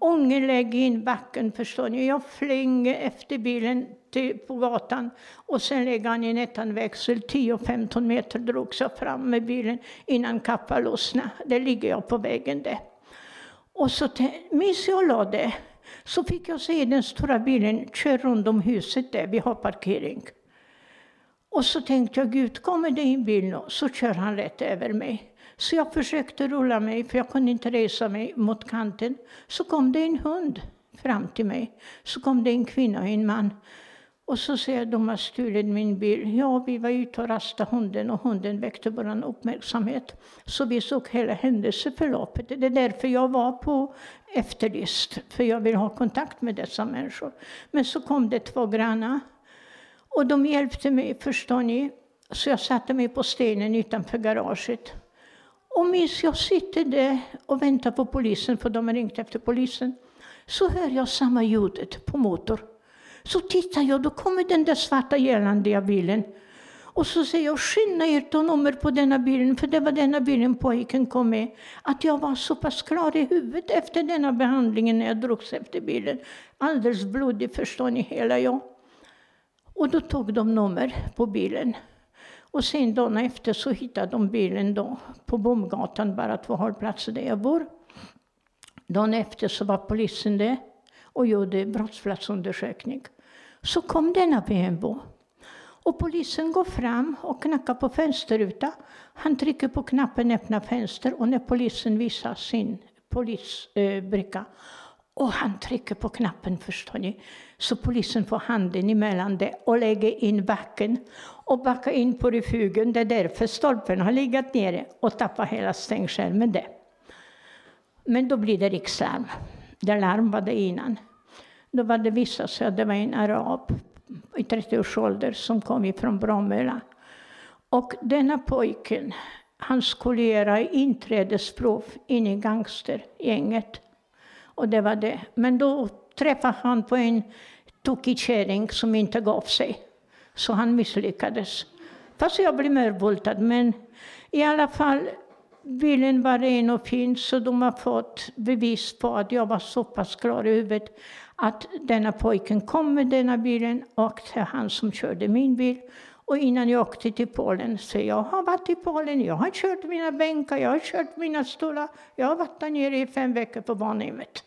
Ungen lägger in backen, förstår ni. Jag flänger efter bilen till, på gatan och sen lägger han in ettan växel. 10-15 meter drogs jag fram med bilen innan kappan lossnade. Där ligger jag på vägen där. Och så minns jag la det, så fick jag se den stora bilen köra runt om huset där, vi har parkering. Och så tänkte jag, Gud, kommer det en bil nu så kör han rätt över mig. Så jag försökte rulla mig, för jag kunde inte resa mig mot kanten. Så kom det en hund fram till mig. Så kom det en kvinna och en man. Och så säger jag, de har stulit min bil. Ja, vi var ute och rastade hunden och hunden väckte vår uppmärksamhet. Så vi såg hela händelseförloppet. Det är därför jag var på efterlyst, för jag vill ha kontakt med dessa människor. Men så kom det två grannar och de hjälpte mig, förstår ni. Så jag satte mig på stenen utanför garaget. Och minns jag sitter där och väntar på polisen, för de har ringt efter polisen. Så hör jag samma ljudet på motor. Så tittar jag, då kommer den där svarta gällande bilen. Och så säger jag, skynda er ta nummer på denna bilen, för det var denna bilen pojken kom med. Att jag var så pass klar i huvudet efter denna behandlingen när jag drogs efter bilen. Alldeles blodig, förstår ni, hela jag. Och då tog de nummer på bilen. Och sen dagen efter så hittade de bilen då på Bomgatan, bara två hållplatser där jag bor. Dagen efter så var polisen där och gjorde brottsplatsundersökning. Så kom denna BMW. Och polisen går fram och knackar på fönsterrutan. Han trycker på knappen öppna fönster och när polisen visar sin polisbricka eh, och han trycker på knappen, förstår ni. Så polisen får handen emellan det och lägger in backen och backar in på refugen. Det är därför stolpen har legat nere och tappat hela stängskärmen där. Men då blir det rikslarm. Det larm var det innan. Då var det vissa sig att det var en arab i 30-årsåldern som kom ifrån Bromölla. Och denna pojken, han skulle göra inträdesprov in i gangstergänget. Och det var det. Men då träffade han på en tokig kärring som inte gav sig. Så han misslyckades. Fast jag blev mörbultad. Men i alla fall, bilen var ren och fin så de har fått bevis på att jag var så pass klar i huvudet att denna pojken kom med denna bilen och det är han som körde min bil. Och innan jag åkte till Polen, så jag har varit i Polen, jag har kört mina bänkar, jag har kört mina stolar, jag har varit där nere i fem veckor på barnhemmet.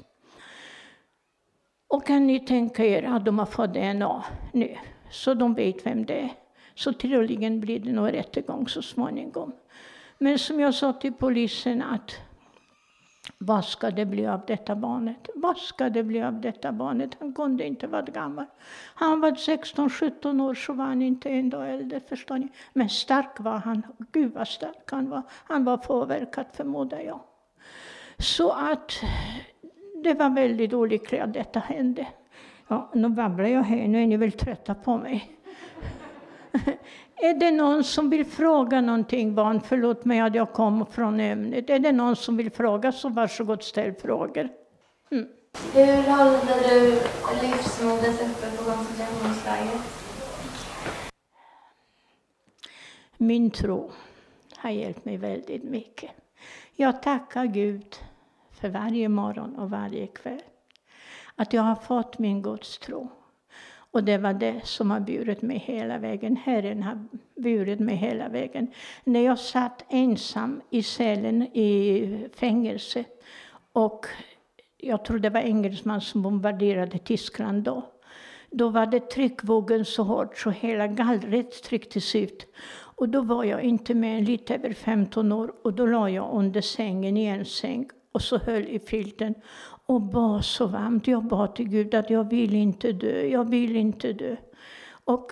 Och kan ni tänka er att de har fått DNA nu, så de vet vem det är. Så troligen blir det nog rättegång så småningom. Men som jag sa till polisen att vad ska det bli av detta barnet? Vad ska det bli av detta barnet? Han kunde inte vara gammal. Han var 16-17 år så var han inte en dag äldre, förstår ni. Men stark var han. Gud vad stark han var. Han var påverkad förmodar jag. Så att det var väldigt olyckligt att detta hände. Ja, nu babblar jag här, nu är ni väl trötta på mig. Är det någon som vill fråga någonting, barn? Förlåt mig att jag kom från ämnet. Är det någon som vill fråga så varsågod ställ frågor. Mm. Hur håller du livsmodet uppe på koncentrationslägret? Min tro har hjälpt mig väldigt mycket. Jag tackar Gud för varje morgon och varje kväll. Att jag har fått min Guds tro. Och det var det som har burit mig hela vägen. Herren har burit mig hela vägen. När jag satt ensam i cellen i fängelse och jag tror det var engelsman som bombarderade Tyskland då. Då var det tryckvågen så hårt så hela gallret trycktes ut. Och då var jag inte mer än lite över 15 år och då la jag under sängen i en säng och så höll i filten och bad så varmt. Jag bad till Gud att jag vill inte dö, jag vill inte dö. Och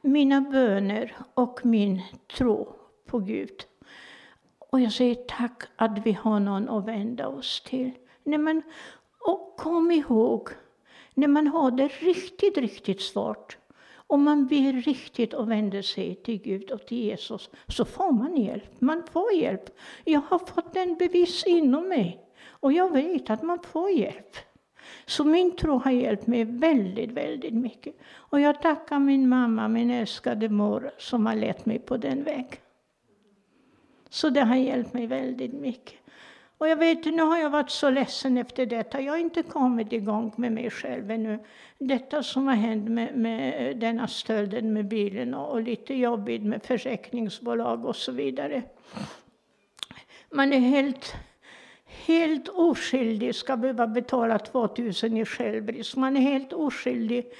mina böner och min tro på Gud. Och jag säger tack att vi har någon att vända oss till. Nej, men, och kom ihåg, när man har det riktigt, riktigt svårt om man ber riktigt och vänder sig till Gud och till Jesus, så får man hjälp. Man får hjälp. Jag har fått en bevis inom mig. Och jag vet att man får hjälp. Så min tro har hjälpt mig väldigt, väldigt mycket. Och jag tackar min mamma, min älskade mor, som har lett mig på den vägen. Så det har hjälpt mig väldigt mycket. Och jag vet, nu har jag varit så ledsen efter detta. Jag har inte kommit igång med mig själv ännu. Detta som har hänt med, med denna stölden med bilen och, och lite jobbigt med försäkringsbolag och så vidare. Man är helt helt oskyldig ska behöva betala 2000 i självrisk. Man är helt oskyldig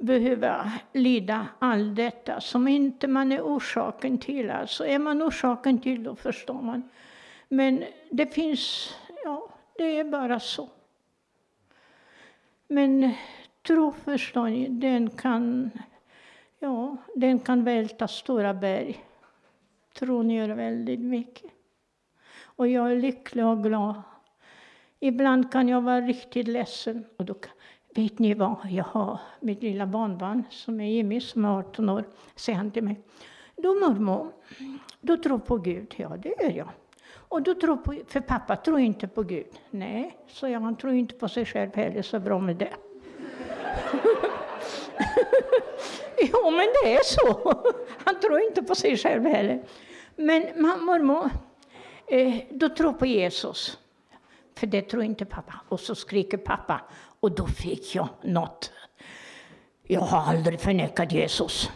behöva lida allt detta som inte man är orsaken till. Alltså är man orsaken till då förstår man. Men det finns, ja, det är bara så. Men tro, förstår ni, den kan, ja, den kan välta stora berg. Tron gör väldigt mycket. Och jag är lycklig och glad. Ibland kan jag vara riktigt ledsen. Och då, vet ni vad, jag har mitt lilla barnbarn som är Jimmy, som är 18 år, säger han till mig. Du mormor, du tror på Gud? Ja, det gör jag. Och då tror på, för pappa tror inte på Gud. Nej, så jag, han tror inte på sig själv heller, så bra med det. jo, men det är så. Han tror inte på sig själv heller. Men mormor, eh, du tror på Jesus. För det tror inte pappa. Och så skriker pappa. Och då fick jag något. Jag har aldrig förnekat Jesus.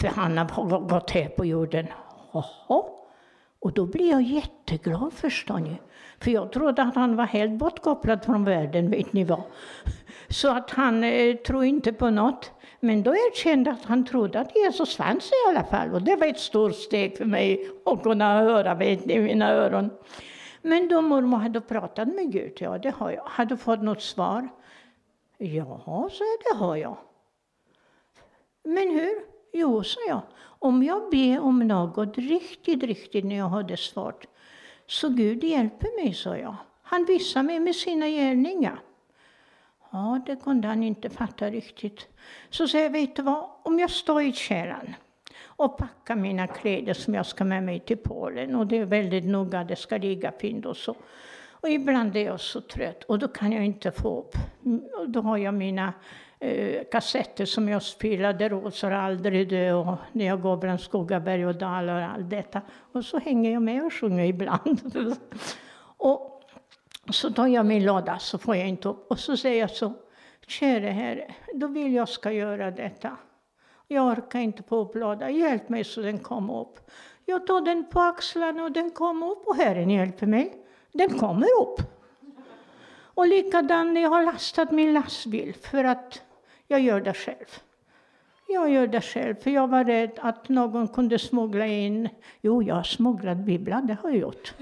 För han har gått här på jorden. Jaha. Och då blev jag jätteglad, förstår ni. För jag trodde att han var helt bortkopplad från världen, vet ni vad. Så att han eh, tror inte på något. Men då erkände att han trodde att Jesus fanns i alla fall. Och det var ett stort steg för mig att kunna höra, vet ni, i mina öron. Men då mormor hade pratat med Gud, ja det har jag. Hade fått något svar? Ja, så det har jag. Men hur? Jo, sa jag. Om jag ber om något riktigt, riktigt när jag har det svårt, så Gud hjälper mig, sa jag. Han visar mig med sina gärningar. Ja, det kunde han inte fatta riktigt. Så säger jag, vet du vad, om jag står i källaren och packar mina kläder som jag ska med mig till Polen. Och det är väldigt noga, det ska ligga fint och så. Och ibland är jag så trött och då kan jag inte få upp. Mm, och då har jag mina eh, kassetter som jag spelade, Rosor aldrig dö och när jag går bland skogar, berg och dalar och allt detta. Och så hänger jag med och sjunger ibland. och så tar jag min låda så får jag inte upp. Och så säger jag så, käre Herre, då vill jag ska göra detta. Jag orkar inte få upp lådan. Hjälp mig så den kommer upp. Jag tar den på axlarna och den kommer upp och Herren hjälper mig. Den kommer upp. Och likadant när jag har lastat min lastbil för att jag gör det själv. Jag gör det själv, för jag var rädd att någon kunde smuggla in. Jo, jag har smugglat biblar, det har jag gjort.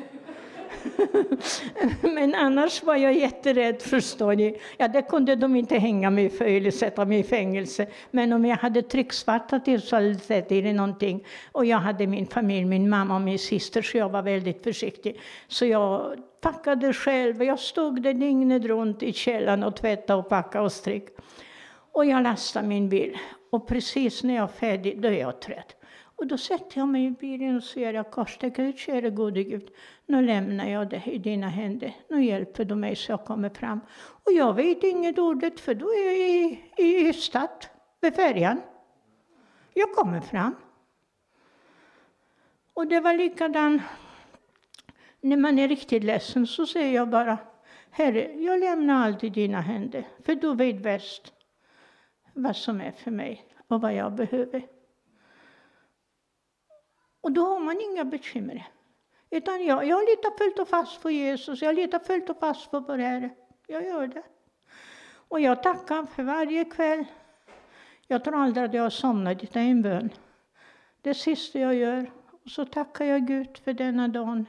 Men annars var jag jätterädd, förstår ni. Ja, det kunde de inte hänga mig för eller sätta mig i fängelse. Men om jag hade trycksvartat det så hade det är någonting. Och jag hade min familj, min mamma och min syster, så jag var väldigt försiktig. Så jag packade själv. Jag stod där dygnet runt i källaren och tvättade och packade och stryk. Och jag lastar min bil. Och precis när jag är färdig, då är jag trött. Och då sätter jag mig i bilen och säger jag korssträcker käre gode Gud. Nu lämnar jag det i dina händer. Nu hjälper du mig så jag kommer fram. Och jag vet inget ordet, för då är jag i, i Ystad, vid färjan. Jag kommer fram. Och det var likadant när man är riktigt ledsen så säger jag bara Herre, jag lämnar allt i dina händer, för du vet bäst vad som är för mig och vad jag behöver. Och då har man inga bekymmer. Utan jag, jag litar fullt och fast på Jesus, jag litar fullt och fast på vår Herre. Jag gör det. Och jag tackar för varje kväll. Jag tror aldrig att jag har somnat utan en bön. Det sista jag gör. Och så tackar jag Gud för denna dagen.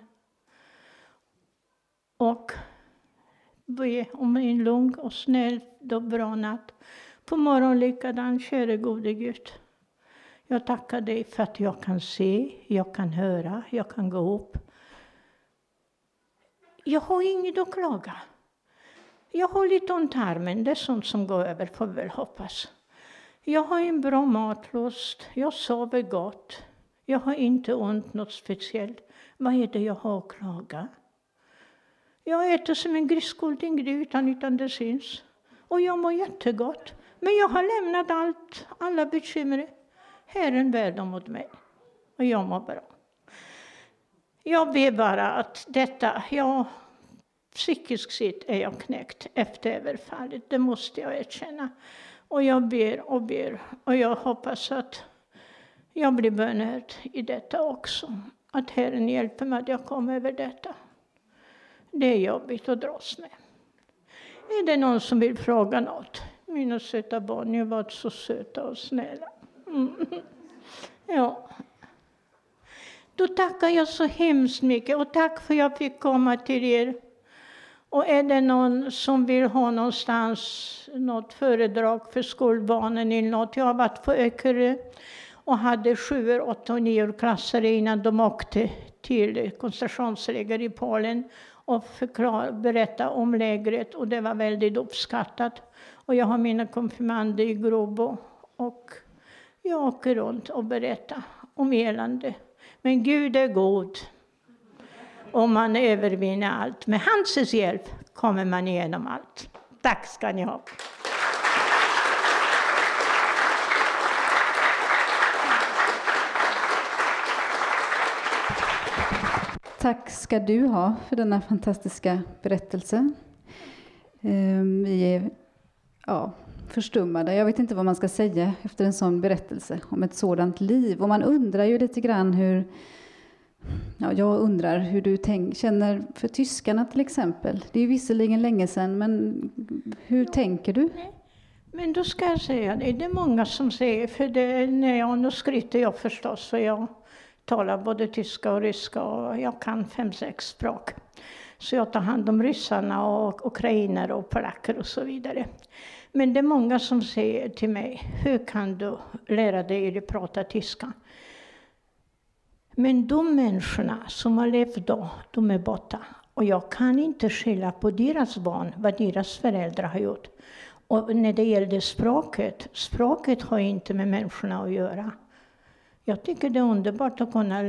Och be om en lugn och snäll och bra natt. På morgonen likadant, käre gode Gud. Jag tackar dig för att jag kan se, jag kan höra, jag kan gå upp. Jag har inget att klaga. Jag har lite ont i armen, det är sånt som går över, får vi väl hoppas. Jag har en bra matlust, jag sover gott. Jag har inte ont något speciellt. Vad är det jag har att klaga? Jag äter som en grisskolding utan, utan det syns. Och jag mår jättegott. Men jag har lämnat allt, alla bekymmer. Herren bär dem mot mig. Och jag mår bra. Jag ber bara att detta, ja, psykiskt sett är jag knäckt efter överfallet, det måste jag erkänna. Och jag ber och ber och jag hoppas att jag blir bönhörd i detta också. Att Herren hjälper mig att jag kommer över detta. Det är jobbigt att dras med. Är det någon som vill fråga något? Mina söta barn, ni har varit så söta och snälla. Mm. Ja. Då tackar jag så hemskt mycket och tack för att jag fick komma till er. Och är det någon som vill ha någonstans något föredrag för skolbarnen eller något. Jag har varit på Öckerö och hade sju, åtta och nio klasser innan de åkte till koncentrationsläger i Polen och förklar, berätta om lägret och det var väldigt uppskattat. Och jag har mina konfirmander i Grobo och jag åker runt och berättar om elände. Men Gud är god och man övervinner allt. Med hans hjälp kommer man igenom allt. Tack ska ni ha. Tack ska du ha för denna fantastiska berättelse. Ehm, vi är ja, förstummade. Jag vet inte vad man ska säga efter en sån berättelse om ett sådant liv. Och man undrar ju lite grann hur Ja, jag undrar hur du tänk, känner för tyskarna till exempel. Det är visserligen länge sedan, men hur tänker du? Men då ska jag säga det, det är många som säger, för det, när jag, nu skryter jag förstås, för jag talar både tyska och ryska och jag kan fem, sex språk. Så jag tar hand om ryssarna och ukrainare och polacker och så vidare. Men det är många som säger till mig, hur kan du lära dig att prata tyska? Men de människorna som har levt då, de är borta. Och jag kan inte skylla på deras barn, vad deras föräldrar har gjort. Och när det gäller språket, språket har inte med människorna att göra. Jag tycker det är underbart att kunna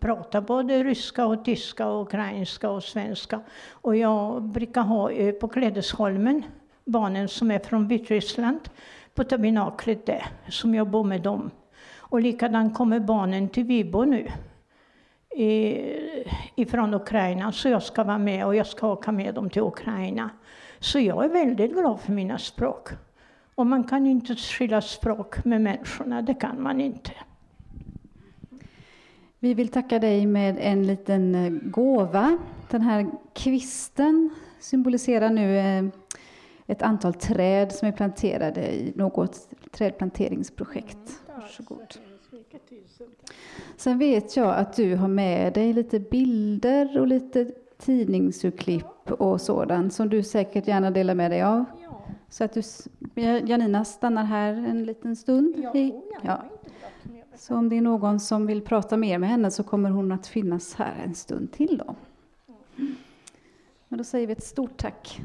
prata både ryska, och tyska, och ukrainska och svenska. Och jag brukar ha eh, på Klädesholmen barnen som är från Vitryssland på tabernaklet där, som jag bor med dem. Och likadant kommer barnen till Vibo nu ifrån Ukraina, så jag ska vara med och jag ska åka med dem till Ukraina. Så jag är väldigt glad för mina språk. Och man kan inte skilja språk med människorna, det kan man inte. Vi vill tacka dig med en liten eh, gåva. Den här kvisten symboliserar nu eh, ett antal träd som är planterade i något trädplanteringsprojekt. Varsågod. Sen vet jag att du har med dig lite bilder och lite tidningsurklipp och sådant som du säkert gärna delar med dig av. Så att du, Janina stannar här en liten stund. Ja. Så om det är någon som vill prata mer med henne så kommer hon att finnas här en stund till då. Mm. Men då säger vi ett stort tack